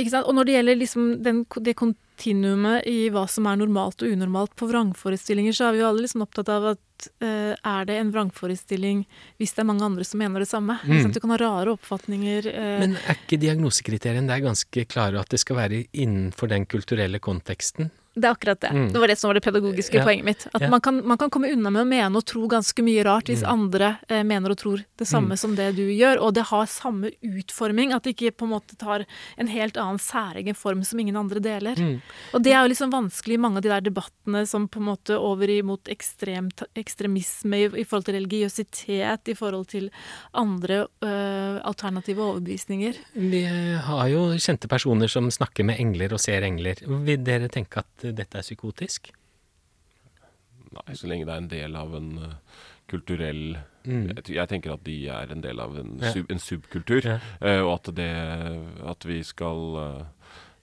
Ikke sant? Og når det gjelder liksom den, det kontinuumet i hva som er normalt og unormalt på vrangforestillinger, så er vi jo alle liksom opptatt av at uh, er det en vrangforestilling hvis det er mange andre som mener det samme? Mm. Du kan ha rare oppfatninger. Uh, Men er ikke diagnosekriteriene der ganske klare at det skal være innenfor den kulturelle konteksten? Det er akkurat det. Mm. Det var det som var det pedagogiske Ja. poenget mitt. At Ja. man, kan, man kan komme unna med å mene og tro ganske mye rart hvis Mm. andre eh, mener og tror det samme som det du gjør, og det har samme utforming. At det ikke på en måte tar en helt annen særegen form som ingen andre deler. Mm. Og det er jo liksom vanskelig i mange av de der debattene som på en måte over imot ekstremt, ekstremisme i, i forhold til religiøsitet, i forhold til andre øh, alternative overbevisninger. Vi har jo kjente personer som snakker med engler og ser engler. Vil dere tenke at dette er psykotisk? Nei, så lenge det er en del av en uh, kulturell Mm. jeg, jeg tenker at de er en del av en, Ja. sub, en subkultur, Ja. uh, og at, det, at vi skal eh,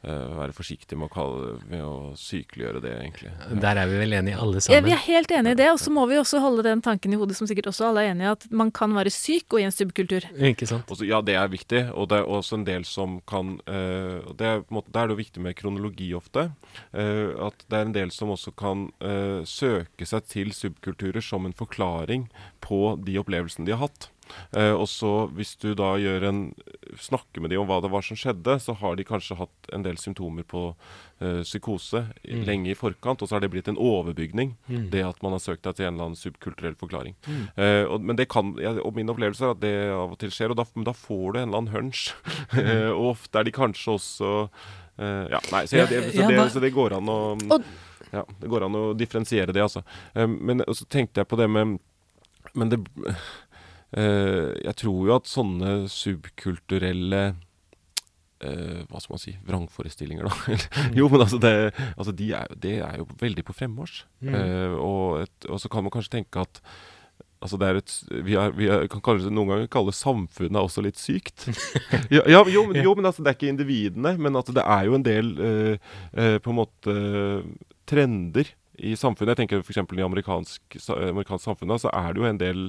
være forsiktig med å, kalle, med å sykeliggjøre det, egentlig. Der er vi vel enige alle Ja, vi er helt enige i det, og så må vi også holde den tanken i hodet som sikkert også alle er enige i, at man kan være syk og i en subkultur. Ikke sant? Også, ja, det er viktig, og det er også en del som kan uh, det er, på en måte, Da er det jo viktig med kronologi ofte. Uh, at det er en del som også kan uh, søke seg til subkulturer som en forklaring på de opplevelsene de har hatt. Eh, og så hvis du da gjør en snakker med dem om hva det var som skjedde, så har de kanskje hatt en del symptomer på eh, psykose Mm. lenge i forkant, og så har det blitt en overbygning. Mm. Det at man har søkt deg til en eller annen subkulturell forklaring. Mm. Eh, og, men det kan, ja, og min opplevelse er at det av og til skjer, og da, da får du en eller annen hunch. [LAUGHS] Og ofte er de kanskje også eh, Ja, nei, så, jeg, det, så, det, så det går an å ja, det går an å differensiere det, altså. Men så tenkte jeg på det med Men det Jeg tror jo at sånne subkulturelle eh, hva skal man si vrangforestillinger, da. [LAUGHS] jo, men altså, det, altså de er, det er jo veldig på fremmarsj. Mm. Eh, og, et, og så kan man kanskje tenke at Altså det er et, vi, er, vi er, kan kanskje noen ganger kalle samfunnet også litt sykt. [LAUGHS] ja, ja, jo, men, jo, men altså det er ikke individene, men altså, det er jo en del uh, uh, på en måte trender i samfunnet. Jeg tenker f.eks. i amerikansk, amerikansk samfunn, så er det jo en del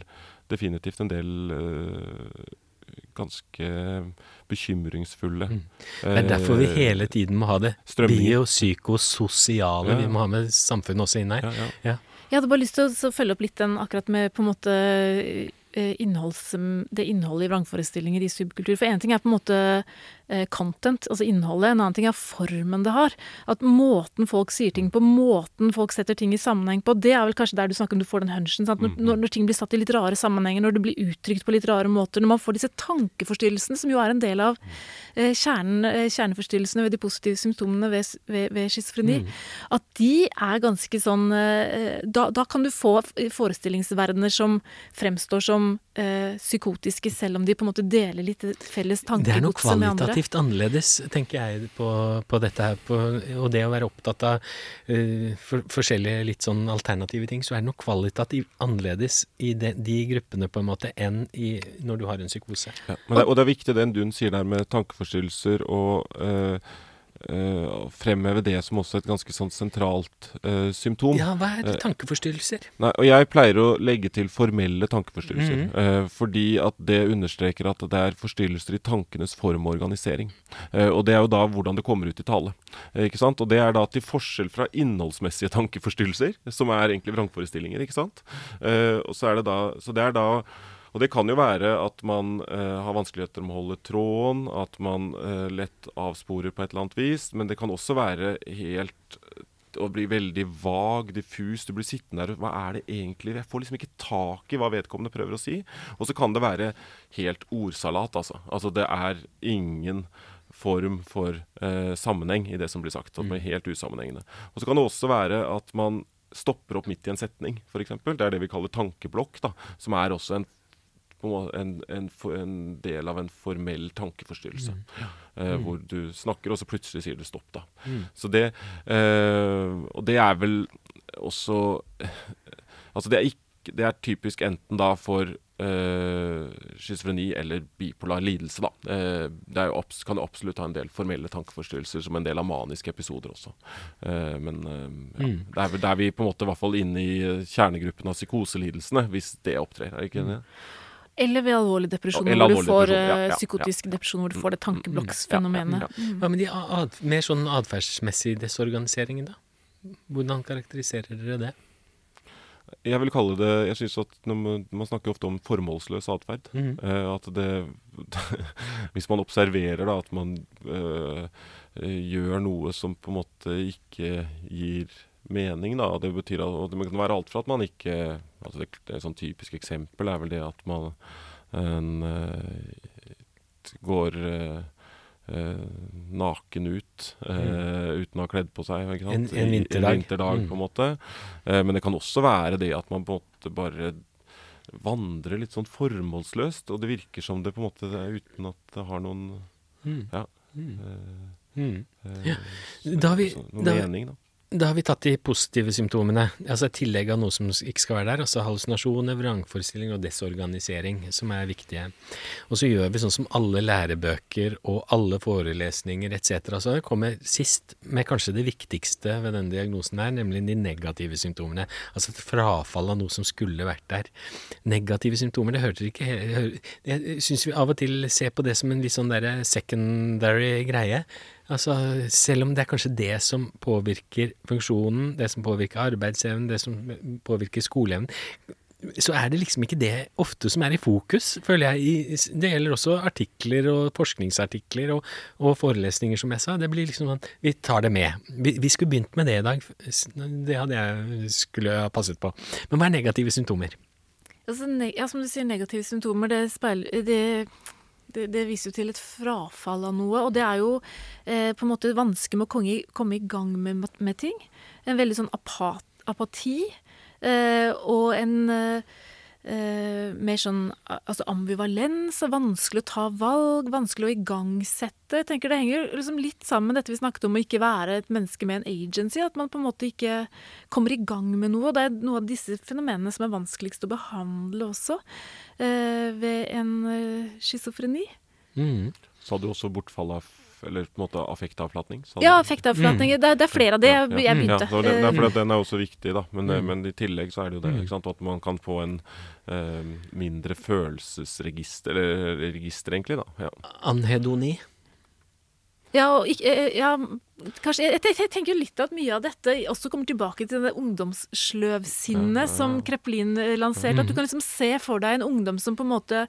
definitivt en del eh, ganske bekymringsfulle Mm. Det er derfor vi eh, hele tiden må ha det biopsykososiale. Ja. Vi må ha med samfunnet også inn her. Ja, ja. Jeg hadde bare lyst til å følge opp litt den akkurat med på en måte eh, innholds, det innholdet i vrangforestillinger i subkultur. For én ting er på en måte content, altså innholdet. En annen ting er formen det har. At måten folk sier ting på, måten folk setter ting i sammenheng på, det er vel kanskje der du snakker om du får den hunchen. Når, når, når ting blir satt i litt rare sammenhenger, når det blir uttrykt på litt rare måter, når man får disse tankeforstyrrelsene, som jo er en del av eh, kjernen, eh, kjerneforstyrrelsene ved de positive symptomene ved, ved, ved schizofreni, at de er ganske sånn eh, da, da kan du få forestillingsverdener som fremstår som eh, psykotiske, selv om de på en måte deler litt felles Det er noe tankegods med andre. Kvalitativt annerledes, tenker jeg, på, på dette her. På, og det å være opptatt av uh, for, forskjellige litt sånn alternative ting, så er det noe kvalitativt annerledes i de, de gruppene på en måte enn i, når du har en psykose. Ja, det, og det er viktig det Dun sier der med tankeforstyrrelser og eh, eh, å fremheve det som også et ganske sånn sentralt uh, symptom. Ja, hva er det, tankeforstyrrelser? Nei, og jeg pleier å legge til formelle tankeforstyrrelser. Mhm. eh, fordi at det understreker at det er forstyrrelser i tankenes form og organisering. Eh, og det er jo da hvordan det kommer ut i tale. Eh, ikke sant? Og det er da til forskjell fra innholdsmessige tankeforstyrrelser, som er egentlig vrangforestillinger. ikke sant? Eh, og så er det da, så det er da og det kan jo være at man eh, har vanskeligheter med å holde tråden, at man eh, lett avsporer på et eller annet vis. Men det kan også være helt eh, å bli veldig vag, diffus. Du blir sittende der Hva er det egentlig Jeg får liksom ikke tak i hva vedkommende prøver å si. Og så kan det være helt ordsalat, altså. Altså det er ingen form for eh, sammenheng i det som blir sagt. At er helt usammenhengende. Og så kan det også være at man stopper opp midt i en setning, f.eks. Det er det vi kaller tankeblokk, da, som er også en en, en, en, en del av en formell tankeforstyrrelse. Eh, Hvor du snakker, og så plutselig sier du stopp. da. Så det eh, Og det er vel også Altså, det er, ikke, det er typisk enten da for uh, schizofreni eller bipolar lidelse, da. Eh, det jo kan absolutt ha en del formelle tankeforstyrrelser som en del av maniske episoder også. Uh, men ja, Mm. det er det er vi på en måte i hvert fall inne i kjernegruppen av psykoselidelsene, hvis det opptrer. Er ikke det? Eller ved alvorlig depresjon, Eller hvor du får depresjon, ja, eh, ja, ja. psykotisk depresjon, hvor du får det Ja, tankebloksfenomenet. ja, ja. Hva med de mer sånn atferdsmessig desorganiseringen, da? Hvordan karakteriserer dere det? Jeg vil kalle det Jeg synes at når man, man snakker ofte om formålsløs atferd. Mm. Uh, at det [LAUGHS] Hvis man observerer da at man eh, gjør noe som på en måte ikke gir mening, da. Det betyr at og det kan være alt fra at man ikke altså det, Et sånn typisk eksempel er vel det at man en, eh, går eh, eh, naken ut eh, uten å ha kledd på seg. Mm. En- en vinterdag. En vinterdag Mm. på en måte. Eh, men det kan også være det at man på en måte bare vandrer litt sånn formålsløst, og det virker som det på en måte er uten at det har noen Mm. Ja. Mm. Uh, Mm. ja. Da har vi- så- noen da- mening, da. Da har vi tatt de positive symptomene, altså tillegg av noe som ikke skal være der, altså hallusinasjoner, vrangforestilling og desorganisering, som er viktige. Og så gjør vi sånn som alle lærebøker og alle forelesninger etc. Så det kommer sist med kanskje det viktigste ved denne diagnosen her, nemlig de negative symptomene. Altså et frafall av noe som skulle vært der. Negative symptomer, det hørte ikke Jeg syns vi av og til ser på det som en litt sånn derre secondary greie. Altså, selv om det er kanskje det som påvirker funksjonen, det som påvirker arbeidsevnen, det som påvirker skoleevnen, så er det liksom ikke det ofte som er i fokus, føler jeg. Det gjelder også artikler og forskningsartikler og, og forelesninger, som jeg sa. Det blir liksom sånn Vi tar det med. Vi, vi skulle begynt med det i dag. Det hadde jeg skulle ha passet på. Men hva er negative symptomer? Altså, ja, som du sier, negative symptomer, det, speiler, det, det viser jo til et frafall av noe. Og det er jo eh, på en måte vanskelig med å komme i, komme i gang med, med ting. En veldig sånn apat, apati. Eh, og en eh, eh, mer sånn altså ambivalens, vanskelig å ta valg, vanskelig å igangsette. Jeg tenker Det henger liksom litt sammen med dette vi snakket om å ikke være et menneske med en agency. At man på en måte ikke kommer i gang med noe. og Det er noe av disse fenomenene som er vanskeligst å behandle også eh, ved en eh, schizofreni. Mm. Hadde du også bortfall av Eller på en måte affektavflatning. Sånn. Ja, Ja, Mm. Det, det er flere av det Ja, ja. jeg begynte. Ja, det, det, er fordi for den er også viktig, da. Men, eh, Mm. men i tillegg så er det jo det. Mm. Ikke sant? At man kan få en eh, mindre følelsesregister, eller register, egentlig. da. Ja. Anhedoni. Ja, og ikke, eh, ja, kanskje, jeg, jeg, jeg tenker jo litt at mye av dette også kommer tilbake til det ungdomssløvsinnet Ja, ja, ja. som Kreplin eh, lanserte. At du kan liksom se for deg en ungdom som på en måte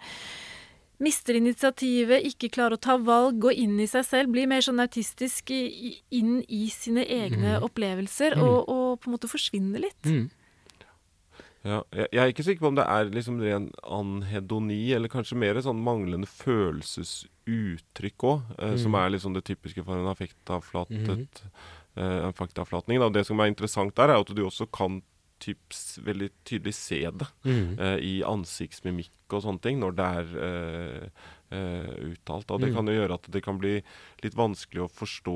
mister initiativet, ikke klarer å ta valg, gå inn i seg selv, blir mer sånn autistisk i, i, inn i sine egne Mm. opplevelser, Mm. og, og på en måte forsvinner litt. Mm. Ja, jeg, jeg er ikke sikker på om det er liksom ren anhedoni, eller kanskje mer sånn manglende følelsesuttrykk òg, eh, som Mm. er liksom det typiske for en affektavflatet Mhm. eh, affektavflatning. Da. Det som er interessant der, er at du også kan typs, veldig tydelig se det Mm. uh, i ansiktsmimikk og sånne ting når det er uh, uh, uttalt. Og det Mm. kan jo gjøre at det kan bli litt vanskelig å forstå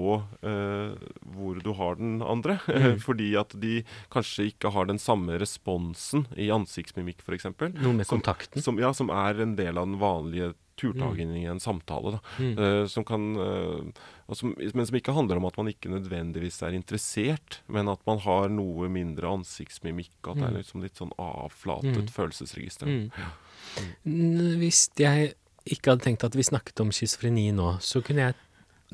hvor du har den andre. [LAUGHS] Mm. Fordi at de kanskje ikke har den samme responsen i ansiktsmimikk, f.eks. Noe med Som- kontakten. Som, ja, som er en del av den vanlige turtagen i en samtale. Mm. Uh, som kan, uh, som, men som ikke handler om at man ikke nødvendigvis er interessert, men at man har noe mindre ansiktsmimikk. At det Mm. er liksom litt sånn avflatet Mm. følelsesregister. Mm. N- Hvis jeg ikke hadde tenkt at vi snakket om schizofreni nå, så kunne jeg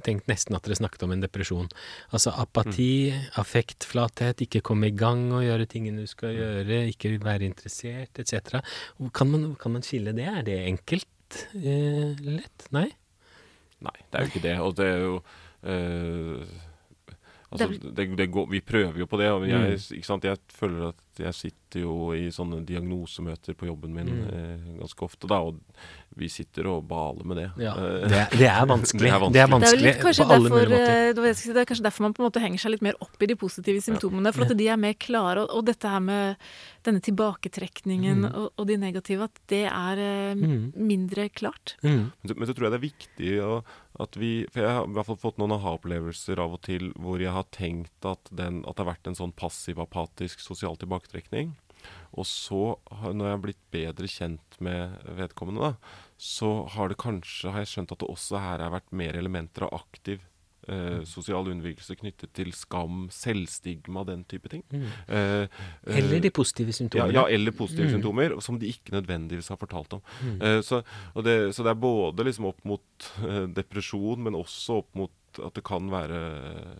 tenkt nesten at dere snakket om en depresjon. Altså apati, affektflathet, ikke komme i gang og gjøre tingene du skal gjøre, ikke være interessert, etc. Kan man, kan man skille det? Er det enkelt? Eh, lett? Nei? Nei, det er jo ikke det. Og det er jo eh, Altså, Det det, det går, vi prøver jo på det. Og jeg, Mm. ikke sant? jeg føler at jeg sitter jo i sånne diagnosemøter på jobben min Mm. eh, ganske ofte, da, og vi sitter og baler med det. Ja, Eh, det, er- det er vanskelig. Det er vanskelig. Det er Det er, vanskelig kanskje på alle derfor, mulige måter. eh, det si, er kanskje derfor man på en måte henger seg litt mer opp i de positive symptomene. For at de er mer klare. Og, og dette her med denne tilbaketrekningen Mm. og, og de negative, at det er eh, Mm. mindre klart. Mm. Men så, men så tror jeg det er viktig å, at vi For jeg har i hvert fall fått noen aha-opplevelser av og til hvor jeg har tenkt at, den, at det har vært en sånn passiv-apatisk sosial tilbaketrekning. Og så, når jeg har blitt bedre kjent med vedkommende, da, så har det kanskje, har jeg skjønt at det også her har vært mer elementer av aktiv eh, sosial unnvikelse knyttet til skam, selvstigma, den type ting. Mm. Eh, eh, Eller de positive ja, symptomene. ja, eller positive Mm. symptomer, som de ikke nødvendigvis har fortalt om. Mm. Eh, så, og det, så det er både liksom opp mot eh, depresjon, men også opp mot at det kan være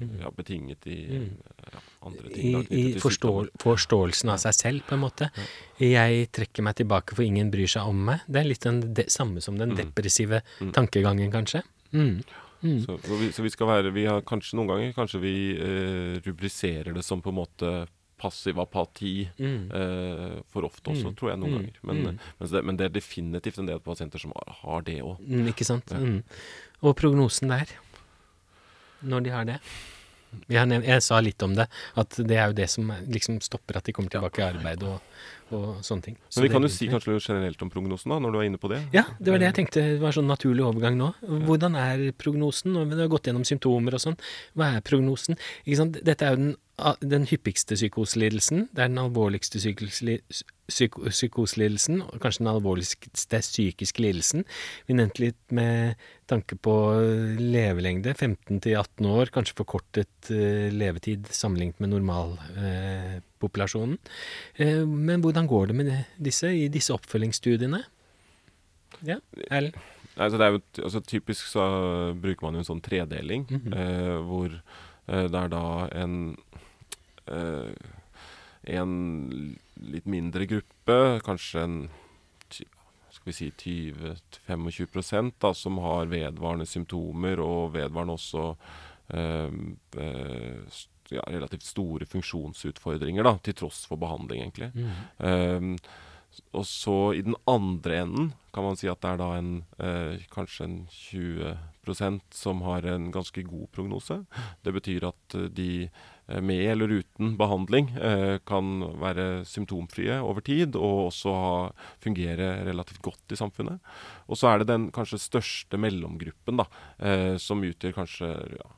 Mm. ja, betinget i Mm. ja. I, i knyttet forstå, forståelsen av seg selv, på en måte. Jeg trekker meg tilbake for ingen bryr seg om meg. Det er litt den de, samme som den Mm. depressive Mm. tankegangen, kanskje. Mm. Mm. Så, så, vi, så vi skal være vi har kanskje Noen ganger kanskje vi eh, rubriserer det som på en måte passiv apati. Mm. eh, for ofte også, Mm. tror jeg, noen Mm. ganger. Men, Mm. men, det, men det er definitivt en del pasienter som har, har det òg. Mm, ikke sant? Ja. Mm. Og prognosen der, når de har det. Jeg, jeg sa litt om det, at det er jo det som liksom stopper at de kommer tilbake i arbeid og, og sånne ting. Så Men vi kan jo si kanskje generelt om prognosen, da, når du er inne på det. Ja, det var det jeg tenkte. Det var sånn naturlig overgang nå. Hvordan er prognosen? Når vi har gått gjennom symptomer og sånn. Hva er prognosen? Ikke sant? Dette er jo den, den hyppigste psykoselidelsen. Det er den alvorligste psykosli- psyko- psykoselidelsen, og kanskje den alvorligste psykiske lidelsen. Vi nevnte litt med tanke på levelengde. 15 til 18 år, kanskje forkortet eh, levetid sammenlignet med normal Eh, men hvordan går det med disse i disse oppfølgingsstudiene? Ja, Erlend? Altså, altså, typisk så bruker man jo en sånn tredeling, Mhm. eh, hvor eh, det er da en eh, en litt mindre gruppe, kanskje en skal vi si 20-25 da, som har vedvarende symptomer, og vedvarende også eh, eh, ja, relativt store funksjonsutfordringer, da, til tross for behandling, egentlig. Um, og så i den andre enden kan man si at det er da en eh, kanskje en 20% som har en ganske god prognose. Det betyr at eh, de eh, med eller uten behandling eh, kan være symptomfrie over tid og også ha, fungere relativt godt i samfunnet. Og så er det den kanskje største mellomgruppen, da, eh, som utgjør kanskje ja,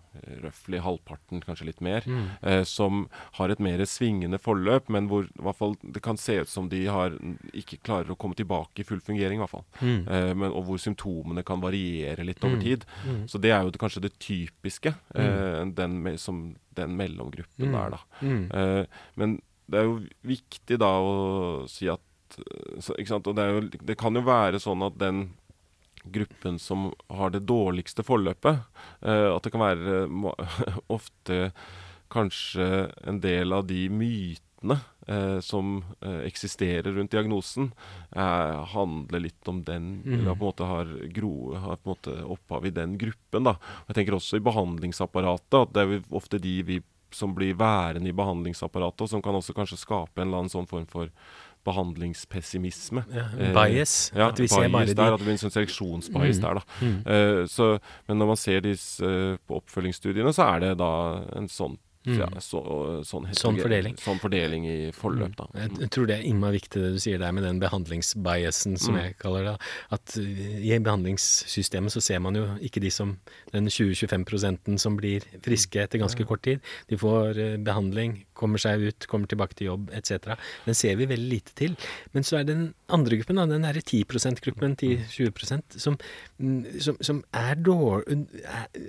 røftlig halvparten, kanskje litt mer Mm. eh, som har et mer svingende forløp, men hvor i hvert fall det kan se ut som de har, ikke klarer å komme tilbake i full fungering. i hvert fall. Mm. Eh, men, og hvor symptomene kan variere litt over Mm. tid. Mm. Så det er jo det, kanskje det typiske, eh, den, som den mellomgruppen Mm. der, da. Mm. Eh, men det er jo viktig da å si at eh, så? Og det, er jo, det kan jo være sånn at den gruppen som har det dårligste forløpet, eh, at det kan være eh, [LAUGHS] ofte kanskje en del av de mytene eh, som eksisterer rundt diagnosen, handler litt om den Mm. Eller på en måte har, gro, har på en måte opphav i den gruppen. da. Jeg tenker også i behandlingsapparatet at det er ofte de vi som blir værende i behandlingsapparatet, og som kan også kanskje skape en eller annen sånn form for behandlingspessimisme. Ja, Eh, bias. Ja, at vi ser bias bare der, at det blir en sånn seleksjonsbias Mm. der, da. Mm. Eh, så, men når man ser disse uh, på oppfølgingsstudiene, så er det da en sånn Mm. ja, så, sånn, Sånn fordeling. Sånn fordeling i forløp, da. Jeg jeg tror det er innmari viktig det du sier der med den behandlingsbiasen, som Mm. jeg kaller det. At uh, i behandlingssystemet så ser man jo ikke de som den 20-25 prosenten som blir friske etter ganske kort tid. De får uh, behandling, kommer seg ut, kommer tilbake til jobb etc. Den ser vi veldig lite til. Men så er den andre gruppen, da, den derre 10 %-gruppen, 10-20 som, mm, som, som er, dårlig,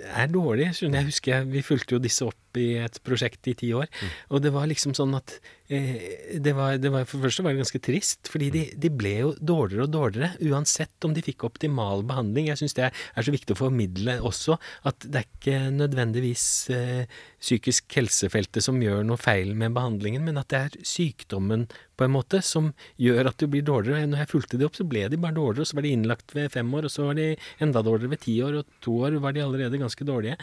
er, dårlige. Jeg Jeg husker jeg, vi fulgte jo disse opp i et prosjekt i ti år, og det var liksom sånn at det, var, det var For det første var det ganske trist, fordi de, de ble jo dårligere og dårligere, uansett om de fikk optimal behandling. Jeg syns det er, er så viktig å formidle også at det er ikke nødvendigvis eh, psykisk helsefeltet som gjør noe feil med behandlingen, men at det er sykdommen på en måte som gjør at du blir dårligere. Når jeg fulgte de opp, så ble de bare dårligere, og så var de innlagt ved fem år, og så var de enda dårligere ved ti år, og to år var de allerede ganske dårlige.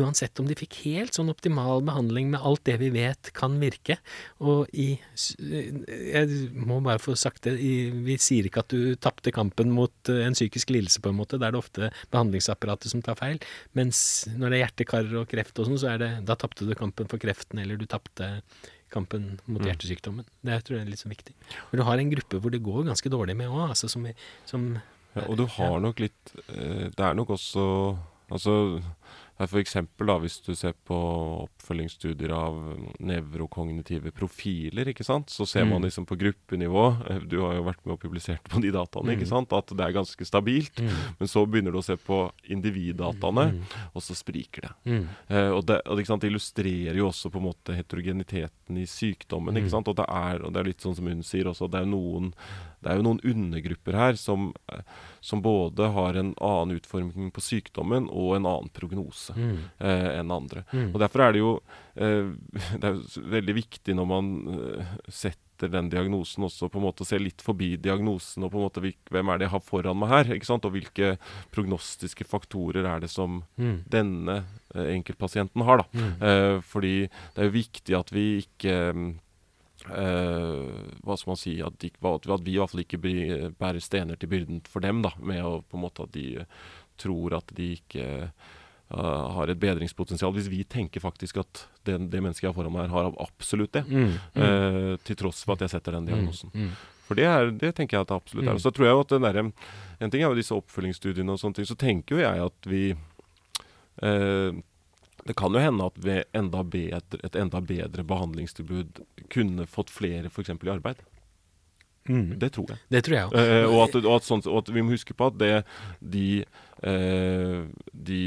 Uansett om de fikk helt sånn optimal behandling med alt det vi vet kan virke. Og i Jeg må bare få sagt det, i, vi sier ikke at du tapte kampen mot eh, en psykisk lidelse, på en måte. Da er det ofte behandlingsapparatet som tar feil. Mens når det er hjertekar og kreft og sånn, så er det Da tapte du kampen for kreften, eller du tapte kampen mot Mm. hjertesykdommen. Det tror jeg er litt så viktig. Og du har en gruppe hvor det går ganske dårlig med òg, altså som, som Ja, og du har nok litt eh, Det er nok også Altså for eksempel da, hvis du ser på oppfølgingsstudier av nevrokognitive profiler, ikke sant, så ser man Mm. liksom på gruppenivå eh, Du har jo vært med og publisert på de dataene, ikke Mm. sant, at det er ganske stabilt. Mm. Men så begynner du å se på individdataene, Mm. og så spriker det. Mm. Eh, og det, og ikke sant, det illustrerer jo også på en måte heterogeniteten i sykdommen. Mm. ikke sant, og det, er, og det er litt sånn som hun sier også, det er, noen, det er jo noen undergrupper her som, eh, som både har en annen utforming på sykdommen og en annen prognose Mm. eh, enn andre. Mm. Og Derfor er det jo eh, [LAUGHS] det er veldig viktig når man eh, setter den diagnosen også på en måte se litt forbi diagnosen og på en måte hvem er det jeg har foran meg her, ikke sant, og hvilke prognostiske faktorer er det som Mm. denne eh, enkeltpasienten har. da. Mm. Eh, fordi det er jo viktig at vi ikke mm, eh, hva skal man si At, de, at vi i hvert fall ikke bærer stener til byrden for dem, da, med å på en måte at de tror at de ikke uh, har et bedringspotensial. Hvis vi tenker faktisk at det, det mennesket jeg har foran meg, her har absolutt det. Mm. Mm. Uh, til tross for at jeg setter den diagnosen. Mm. For det, er, det tenker jeg at det absolutt er. Mm. Og så tror jeg at den der, En ting er jo disse oppfølgingsstudiene og sånne ting. Så tenker jo jeg at vi eh, Det kan jo hende at ved enda bedre, et enda bedre behandlingstilbud kunne fått flere f.eks. i arbeid. Mm. Det tror jeg. Det tror jeg. Eh, og, at, og, at sånt, og at vi må huske på at det, de, eh, de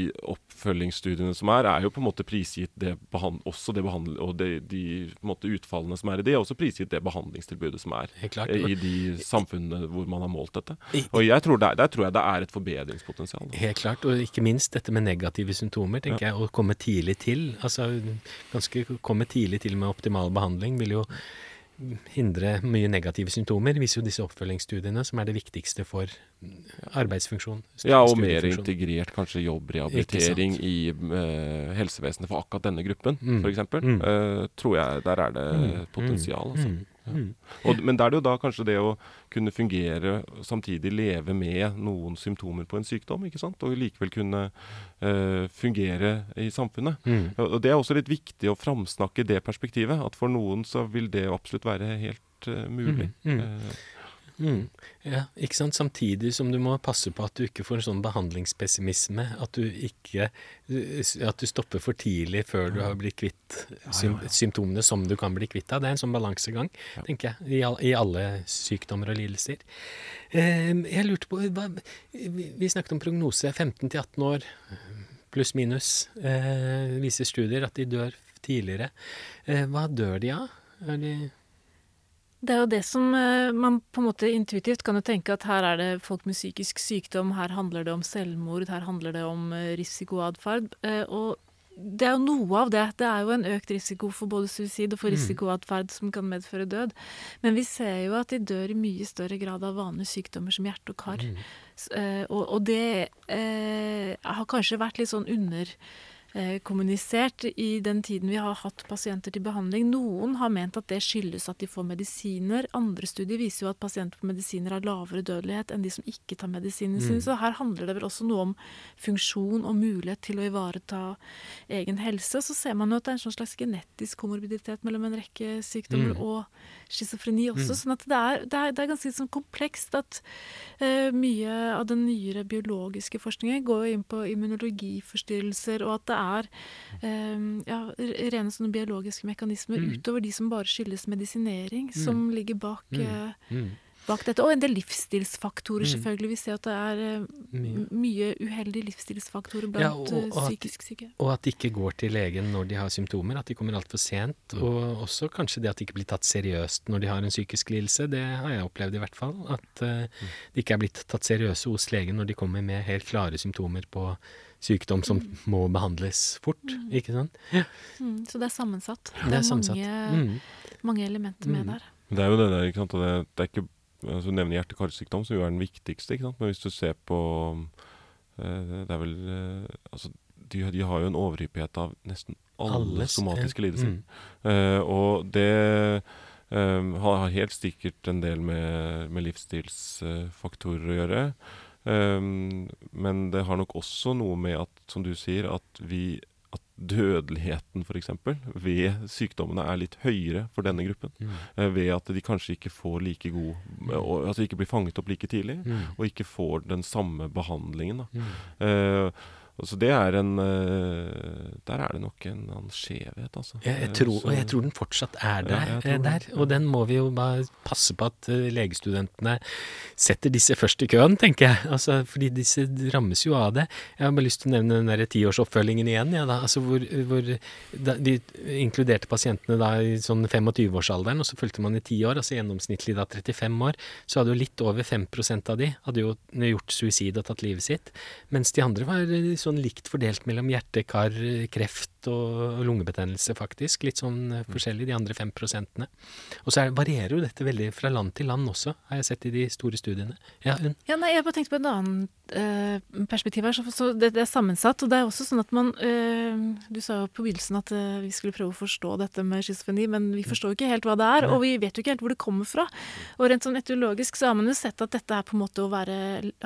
oppfølgingsstudiene som er, er jo på en måte prisgitt det også det behandl og det, de måte utfallene som er i det, er også prisgitt det behandlingstilbudet som er klart. eh, i de samfunnene hvor man har målt dette. Og jeg tror der, der tror jeg det er et forbedringspotensial. da. Helt klart, og ikke minst dette med negative symptomer, tenker jeg, å komme tidlig til. Altså ganske komme tidlig til med optimal behandling vil jo hindre mye negative symptomer, viser jo disse oppfølgingsstudiene, som er det viktigste for arbeidsfunksjon. Ja, og mer integrert kanskje jobbrehabilitering i uh, helsevesenet for akkurat denne gruppen, Mm. for f.eks. Mm. Uh, tror jeg der er det Mm. potensial. Altså. Mm. Mm. Og, men da er det jo da kanskje det å kunne fungere samtidig leve med noen symptomer på en sykdom, ikke sant? og likevel kunne uh, fungere i samfunnet. Mm. Og det er også litt viktig å framsnakke det perspektivet, at for noen så vil det absolutt være helt uh, mulig. Mm, mm. Mm. Ja, ikke sant. Samtidig som du må passe på at du ikke får en sånn behandlingspessimisme. At du ikke At du stopper for tidlig før du har blitt kvitt sym symptomene som du kan bli kvitt av. Det er en sånn balansegang, Ja. tenker jeg, i, all, i alle sykdommer og lidelser. Eh, jeg lurte på hva, vi, snakket om prognose. 15 til 18 år, pluss minus, eh, viser studier at de dør tidligere. Eh, hva dør de av? Er de Det er jo det som eh, man på en måte intuitivt kan jo tenke at her er det folk med psykisk sykdom, her handler det om selvmord, her handler det om eh, risikoatferd. eh, Og det er jo noe av det. Det er jo en økt risiko for både suicid og for Mm. risikoatferd som kan medføre død. Men vi ser jo at de dør i mye større grad av vanlige sykdommer som hjerte og kar. Mm. Og, det har kanskje vært litt sånn underkommunisert i den tiden vi har hatt pasienter til behandling. Noen har ment at det skyldes at de får medisiner. Andre studier viser jo at pasienter på medisiner har lavere dødelighet enn de som ikke tar medisinene Mm. Så her handler det vel også noe om funksjon og mulighet til å ivareta egen helse. Så ser man jo at det er en sånn slags genetisk komorbiditet mellom en rekke sykdommer Mm. og schizofreni også. Mm. Sånn at det er, det er, det er ganske sånn komplekst at eh, mye av den nyere biologiske forskningen går jo inn på immunologiforstyrrelser, og at det er eh, ja, rene sånne biologiske mekanismer Mm. utover de som bare skyldes medisinering, som ligger bak, Mm. eh, Mm. bak dette. Og en del livsstilsfaktorer, Mm. selvfølgelig. Vi ser at det er eh, Mye. uheldige livsstilsfaktorer blant Ja, og- eh, og psykisk syke. Og at de ikke går til legen når de har symptomer, at de kommer altfor sent. Og også kanskje det at de ikke blir tatt seriøst når de har en psykisk lidelse. Det har jeg opplevd i hvert fall. At eh, de ikke er blitt tatt seriøse hos legen når de kommer med helt klare symptomer på sykdom som må behandles fort. Ikke sant? Ja, Mm, så det er sammensatt. det er sammensatt. mange, Mm. mange elementer med Mm. der. Det er jo det der, ikke sant. Det, det er ikke altså, Du nevner hjerte-karsykdom, som jo er den viktigste, ikke sant. Men hvis du ser på eh, Det er vel eh, Altså, de, de har jo en overhyppighet av nesten alle Alles, somatiske ja. lidelser. Mm. Eh, og det eh, har har helt sikkert en del med, med livsstilsfaktorer å gjøre. Um, men det har nok også noe med at, som du sier, at vi at dødeligheten f.eks. ved sykdommene er litt høyere for denne gruppen. Mm. Uh, ved at de kanskje ikke får like god og, Altså ikke blir fanget opp like tidlig. Mm. Og ikke får den samme behandlingen. Da. Mm. Eh, og så det er en eh, Der er det nok en annen skjevhet, altså. Jeg, Eh, tror, og jeg tror den fortsatt er der. eh, tror der og den må vi jo bare passe på at eh, legestudentene setter disse først i køen, tenker jeg. Altså, fordi disse rammes jo av det. Jeg har bare lyst til å nevne den der tiårsoppfølgingen igjen. Ja, da. Altså, hvor, hvor da, de inkluderte pasientene da i sånn 25-årsalderen, og så fulgte man i ti år, altså gjennomsnittlig da 35 år, så hadde jo litt over 5% av de hadde jo gjort suicid og tatt livet sitt. Mens de andre var eh, sånn likt fordelt mellom hjerte, kar, kreft og lungebetennelse, faktisk. Litt sånn eh, forskjellig, de andre fem prosentene. Og så er, varierer jo dette veldig fra land til land også, har jeg sett i de store studiene. Ja, hun. Ja, nei, jeg bare tenkte på en annen perspektiv her. Så, så det, det er sammensatt. Og det er også sånn at man øh, Du sa jo på begynnelsen at øh, vi skulle prøve å forstå dette med schizofreni, men vi forstår jo ikke helt hva det er, og vi vet jo ikke helt hvor det kommer fra. Og rent sånn etiologisk så har man jo sett at dette er på en måte å være,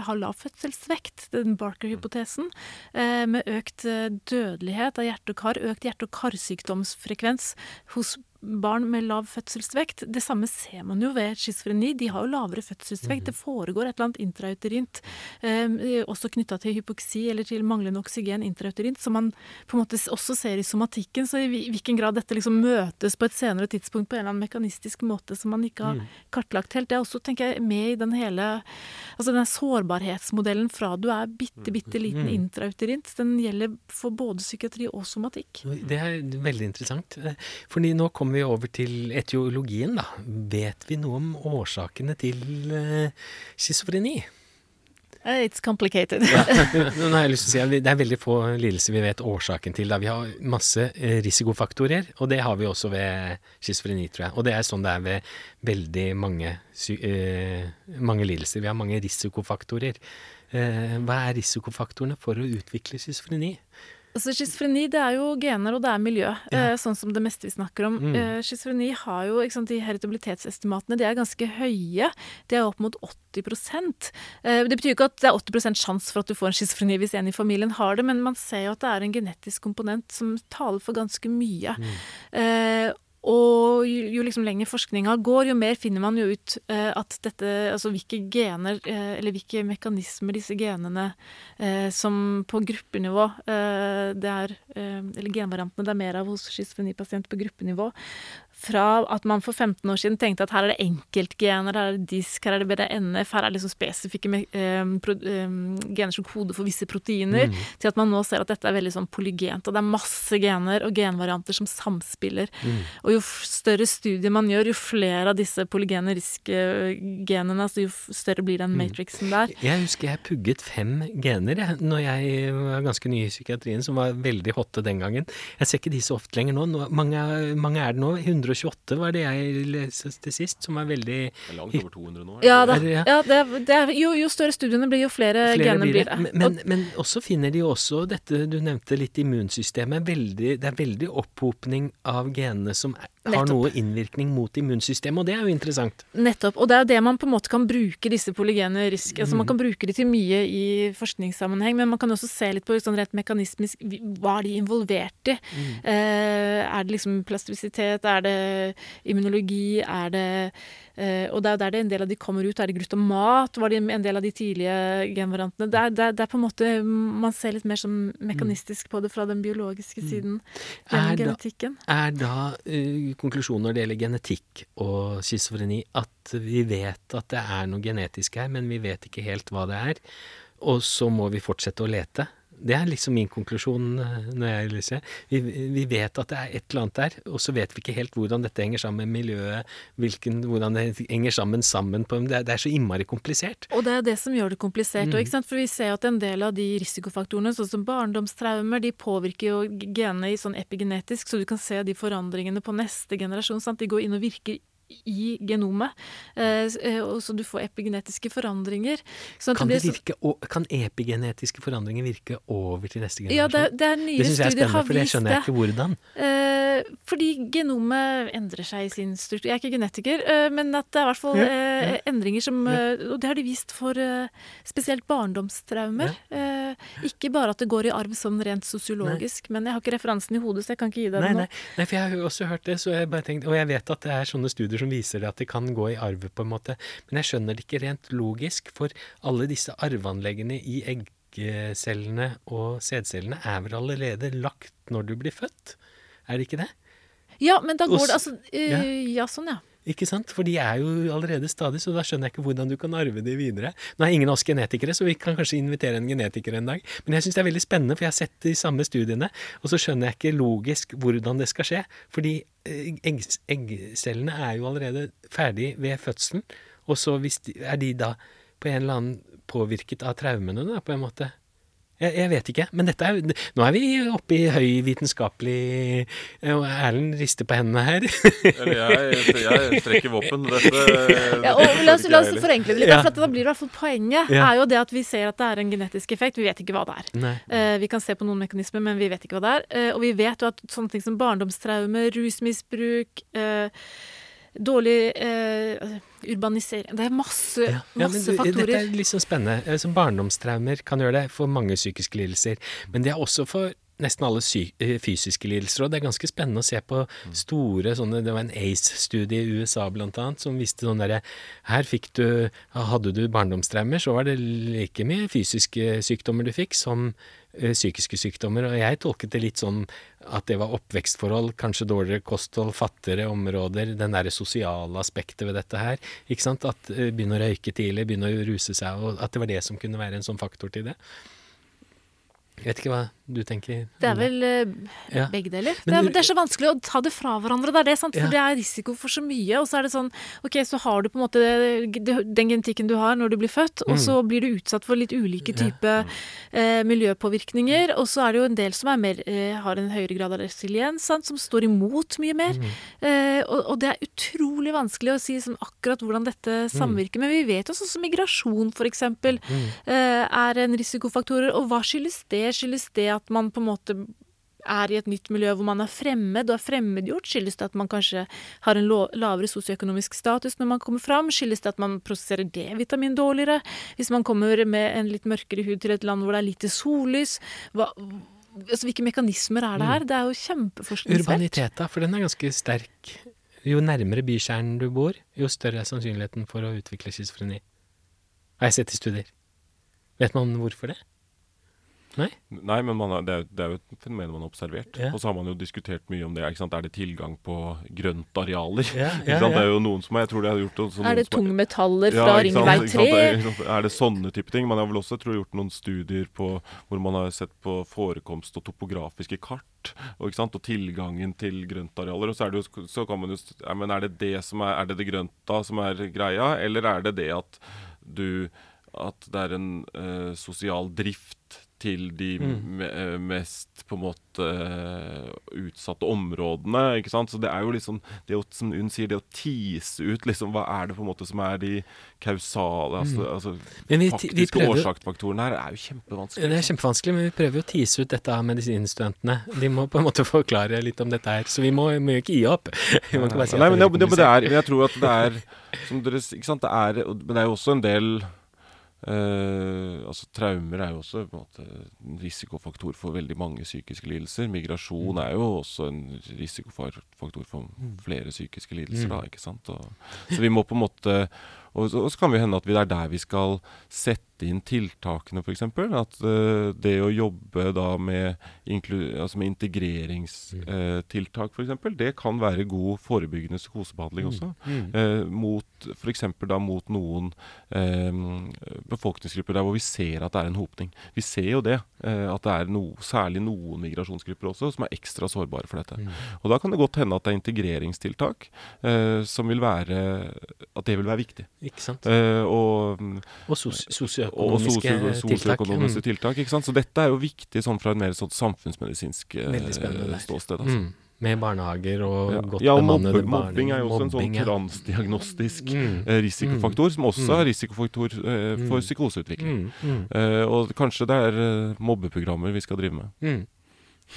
ha lav fødselsvekt, den Barker-hypotesen, øh, med økt eh, dødelighet av hjerte og kar, økt hjerte- og karsykdomsfrekvens hos barn med lav fødselsvekt. Det samme ser man jo ved schizofreni. De har jo lavere fødselsvekt. Det foregår et eller annet intrauterint, eh, også knytta til hypoksi eller til manglende oksygen intrauterint, som man på en måte også ser i somatikken. Så i hvilken grad dette liksom møtes på et senere tidspunkt på en eller annen mekanistisk måte som man ikke har kartlagt helt, det er også tenker jeg, med i den hele altså den sårbarhetsmodellen fra du er bitte, bitte liten intrauterint. Den gjelder for både psykiatri og somatikk. Det er veldig interessant. eh, Fordi nå kommer vi over til etiologien, da. Vet vi noe om årsakene til eh, schizofreni? Eh, It's complicated. [LAUGHS] Nå har jeg lyst til å si Det er veldig få lidelser vi vet årsaken til. Da. Vi har masse eh, risikofaktorer, og det har vi også ved schizofreni, tror jeg. Og det er sånn det er ved veldig mange, mange lidelser. Vi har mange risikofaktorer. Hva er risikofaktorene for å utvikle schizofreni? Altså Schizofreni det er jo gener og det er miljø, Ja. eh, sånn som det meste vi snakker om. Mm. Eh, Schizofreni har jo ikke sant, De heritabilitetsestimatene de er ganske høye. De er opp mot 80 eh, Det betyr ikke at det er 80% sjanse for at du får en schizofreni hvis en i familien har det, men man ser jo at det er en genetisk komponent som taler for ganske mye. Eh, og jo, jo liksom lenger forskninga går, jo mer finner man jo ut eh, at dette Altså hvilke gener, eh, eller hvilke mekanismer disse genene eh, som på gruppenivå eh, det er, eh, Eller genvariantene det er mer av hos schizofrenipasient på gruppenivå, fra at man for 15 år siden tenkte at her er det enkeltgener, her er det disk, her er det BDNF, her er det liksom spesifikke um, pro, um, gener som koder for visse proteiner, mm. til at man nå ser at dette er veldig sånn polygent. Og det er masse gener og genvarianter som samspiller. Mm. Og jo større studier man gjør, jo flere av disse polygene genene altså jo større blir den mm. matrixen der. Jeg husker jeg pugget fem gener jeg, når jeg var ganske ny i psykiatrien, som var veldig hotte den gangen. Jeg ser ikke de så ofte lenger nå mange, mange er det nå. 100 128 var det jeg leste til sist, som er veldig Langt over 200 nå. Ja, da, ja. ja det, det er, jo, jo, større studiene blir, jo flere, flere gener blir det. Men, men, men, også finner de også dette du nevnte litt immunsystemet. Veldig, det er veldig opphopning av genene som har Nettopp. noe innvirkning mot immunsystemet, og det er jo interessant. Nettopp. Og det er jo det man på en måte kan bruke disse polygene risk altså mm. Man kan bruke de til mye i forskningssammenheng, men man kan også se litt på sånn rett mekanismisk Hva er de involvert i? Mm. Eh, er det liksom plastisitet? Er det immunologi? Er det Uh, og det er jo der det en del av de kommer ut. Er det glutamat? Var det en del av de tidlige genvariantene? Det er, det, det er, på en måte Man ser litt mer som mekanistisk på det fra den biologiske mm. siden. Er genetikken. Da, er da uh, konklusjonen når det gjelder genetikk og schizofreni, at vi vet at det er noe genetisk her, men vi vet ikke helt hva det er. Og så må vi fortsette å lete. Det er liksom min konklusjon eh, når jeg leser. Vi, vi, vet at det er et eller annet der, og så vet vi ikke helt hvordan dette henger sammen med miljøet, hvilken, hvordan det henger sammen sammen på det er, det er, så innmari komplisert. Og det er det som gjør det komplisert. Mm. Og, For vi ser at en del av de risikofaktorene, sånn som barndomstraumer, de påvirker jo genene i sånn epigenetisk, så du kan se de forandringene på neste generasjon. Sant? De går inn og virker i genomet. Eh, eh, og så du får epigenetiske forandringer. Sånn kan, det virke, kan, epigenetiske forandringer virke over til neste generasjon? Ja, det, det er nye det studier har vist det. Jeg er for det skjønner jeg ikke hvordan. Eh, fordi genomet endrer seg i sin struktur. Jeg er ikke genetiker, men at det er i hvert fall ja, ja. endringer som Og det har de vist for spesielt barndomstraumer. Ja. Ikke bare at det går i arv sånn rent sosiologisk, nei. men jeg har ikke referansen i hodet, så jeg kan ikke gi deg det nå. Nei, nei, for jeg har jo også hørt det, så jeg bare tenkte, og jeg vet at det er sånne studier studier som viser det at det kan gå i arv, på en måte. Men jeg skjønner det ikke rent logisk, for alle disse arveanleggene i eggcellene og sædcellene er vel allerede lagt når du blir født? Er det ikke det? Ja, men da går det altså øh, ja. ja, sånn, ja. Ikke sant? For de er jo allerede stadig, så da skjønner jeg ikke hvordan du kan arve de videre. Nå er ingen av oss genetikere, så vi kan kanskje invitere en genetiker en dag. Men jeg syns det er veldig spennende, for jeg har sett de samme studiene, og så skjønner jeg ikke logisk hvordan det skal skje. Fordi eh, egg, eggcellene er jo allerede ferdig ved fødselen, og så de, er de da på en eller annen påvirket av traumene, da, på en måte. Jeg, jeg, vet ikke. Men dette er, nå er vi oppe i høy vitenskapelig Og Erlend rister på hendene her. jeg, jeg strekker våpen. Dette, [LAUGHS] ja, og La oss, la oss forenkle det litt. Ja. For da blir det i hvert fall Poenget ja. er jo det at vi ser at det er en genetisk effekt. Vi vet ikke hva det er. Uh, vi kan se på noen mekanismer, men vi vet ikke hva det er. Uh, og vi vet jo at sånne ting som barndomstraume, rusmisbruk uh, dårlig eh, urbanisering Det er masse, ja. masse ja, faktorer. Dette er litt sånn spennende. Eh, som barndomstraumer kan gjøre det for mange psykiske lidelser. Men det er også for nesten alle eh, fysiske lidelser. Og det er ganske spennende å se på store sånne Det var en ACE-studie i USA blant annet som viste sånn derre Her fikk du Hadde du barndomstraumer, så var det like mye fysiske sykdommer du fikk som psykiske sykdommer. Og jeg tolket det litt sånn at det var oppvekstforhold, kanskje dårligere kosthold, fattigere områder, den derre sosiale aspektet ved dette her. Ikke sant? At uh, begynne å røyke tidlig, begynne å ruse seg, og at det var det som kunne være en sånn faktor til det. Jeg vet ikke hva du tenker? Det er vel uh, ja. begge deler. Det er, det er, så vanskelig å ta det fra hverandre. Det er det, sant? For ja. det er risiko for så mye. Og så er det sånn Ok, så har du på en måte den genetikken du har når du blir født, mm. og så blir du utsatt for litt ulike typer uh, miljøpåvirkninger. Og så er det jo en del som mer, eh, har en høyere grad av resiliens, sant? som står imot mye mer. Mm. Og, og, det er utrolig vanskelig å si sånn, akkurat hvordan dette mm. samvirker. Mm. Men vi vet sånn som migrasjon, f.eks., mm. er en risikofaktor. Og hva skyldes det? Skyldes det at man på en måte er i et nytt miljø hvor man er fremmed og er fremmedgjort? Skyldes det at man kanskje har en lavere sosioøkonomisk status når man kommer fram? Skyldes det at man prosesserer D-vitamin dårligere? Hvis man kommer med en litt mørkere hud til et land hvor det er lite sollys? Hva, altså, hvilke mekanismer er det her? Mm. Det er jo kjempeforskningsfelt. Urbanitet, da, for den er ganske sterk. Jo nærmere bykjernen du bor, jo større er sannsynligheten for å utvikle schizofreni. Har jeg sett i studier. Vet man hvorfor det? Nei? Nei, men man har, det, er, det er jo et fenomen man har observert. Ja. Og så har man jo diskutert mye om det. Ikke sant? Er det tilgang på grøntarealer? Ja, [LAUGHS] Ikke ja. Det er jo noen som har, jeg tror de har gjort også Er det tungmetaller fra Ringvei 3? ikke. Er det sånne type ting? Man har vel også tror, gjort noen studier på, hvor man har sett på forekomst og topografiske kart. Og, ikke sant? og tilgangen til grøntarealer. Og så er det jo, så kan man jo ja, Men er det det som er, er det det grønta som er greia, eller er det det at du At det er en uh, sosial drift til de Mm. eh, mest på en måte eh, utsatte områdene. ikke sant? Så det er jo liksom det å, Som Unn sier, det å tease ut liksom, hva er det på en måte som er de kausale altså, altså Mm. altså vi- vi faktiske årsaksfaktorene her, er jo kjempevanskelig. Det er kjempevanskelig, men vi prøver jo å tease ut dette av medisinstudentene. De må på en måte [LAUGHS] forklare litt om dette her, så vi må, må jo ikke gi opp. [LAUGHS] Vi må ikke bare si Nei, men, det det, det, er, jeg tror at det er som dere, ikke sant, det er, Men det er jo også en del eh, altså Traumer er jo også på en måte, en risikofaktor for veldig mange psykiske lidelser. Migrasjon er jo også en risikofaktor for flere psykiske lidelser. Da, ikke sant? Og, så vi må på en måte og så, og så kan det hende at vi, det er der vi skal sette inn tiltakene, f.eks. At uh, det å jobbe da med, altså med integreringstiltak, f.eks., det kan være god forebyggende psykosebehandling også. Mm. Eh, mot F.eks. da mot noen um, befolkningsgrupper der hvor vi ser at det er en hopning. Vi ser jo det. Uh, at det er no, særlig noen migrasjonsgrupper også som er ekstra sårbare for dette. Mm. Og da kan det godt hende at det er integreringstiltak som vil være At det vil være viktig. Ikke sant? Og Og sos og sosioøkonomiske tiltak. Mm. tiltak. ikke sant? Så dette er jo viktig sånn fra et mer sånn samfunnsmedisinsk eh, ståsted. Altså. Mm. Med barnehager og Ja. godt ja, og bemannede mobbe, mobbing er jo også en sånn ja. transdiagnostisk Mm. eh, risikofaktor, som også Mm. er risikofaktor eh, for Mm. psykoseutvikling. Mm. Mm. Eh, og kanskje det er eh, mobbeprogrammer vi skal drive med. Mm.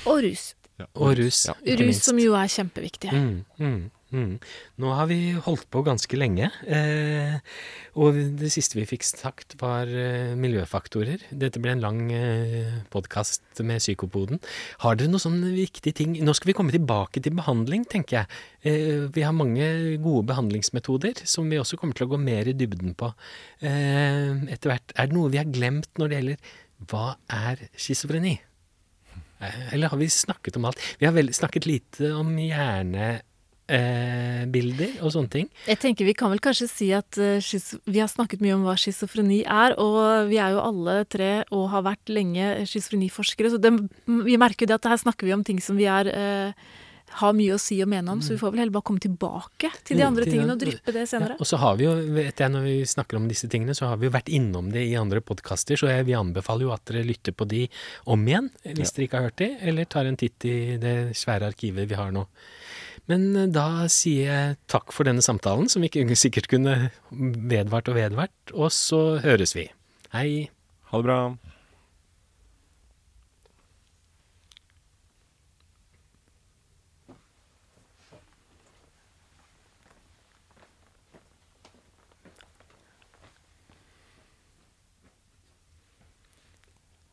Og rus. Ja. Og rus. Ja. Rus som jo er kjempeviktige. Mm, mm. Nå har vi holdt på ganske lenge, eh, og det siste vi fikk sagt var eh, miljøfaktorer. Dette ble en lang eh, podkast med Psykopoden. Har dere noen sånne viktige ting Nå skal vi komme tilbake til behandling, tenker jeg. Eh, vi har mange gode behandlingsmetoder som vi også kommer til å gå mer i dybden på eh, etter hvert. Er det noe vi har glemt når det gjelder hva er schizofreni? Eh, Eller har vi snakket om alt? Vi har vel snakket lite om hjernebilder eh, bilder og sånne ting. Jeg tenker Vi kan vel kanskje si at eh, vi har snakket mye om hva schizofreni er, og vi er jo alle tre og har vært lenge schizofreniforskere, så det, vi merker jo det at her snakker vi om ting som vi er eh, har mye å si og mene om, så vi får vel heller bare komme tilbake til de Mm, andre tingene og dryppe det senere. Ja, og så har vi jo, vet jeg når vi snakker om disse tingene, så har vi jo vært innom det i andre podkaster, så jeg, vi anbefaler jo at dere lytter på de om igjen, hvis dere ikke har hørt de, eller tar en titt i det svære arkivet vi har nå. Men eh, da sier jeg takk for denne samtalen, som ikke [LAUGHS] sikkert kunne vedvart og vedvart, og så høres vi. Hei. Ha det bra.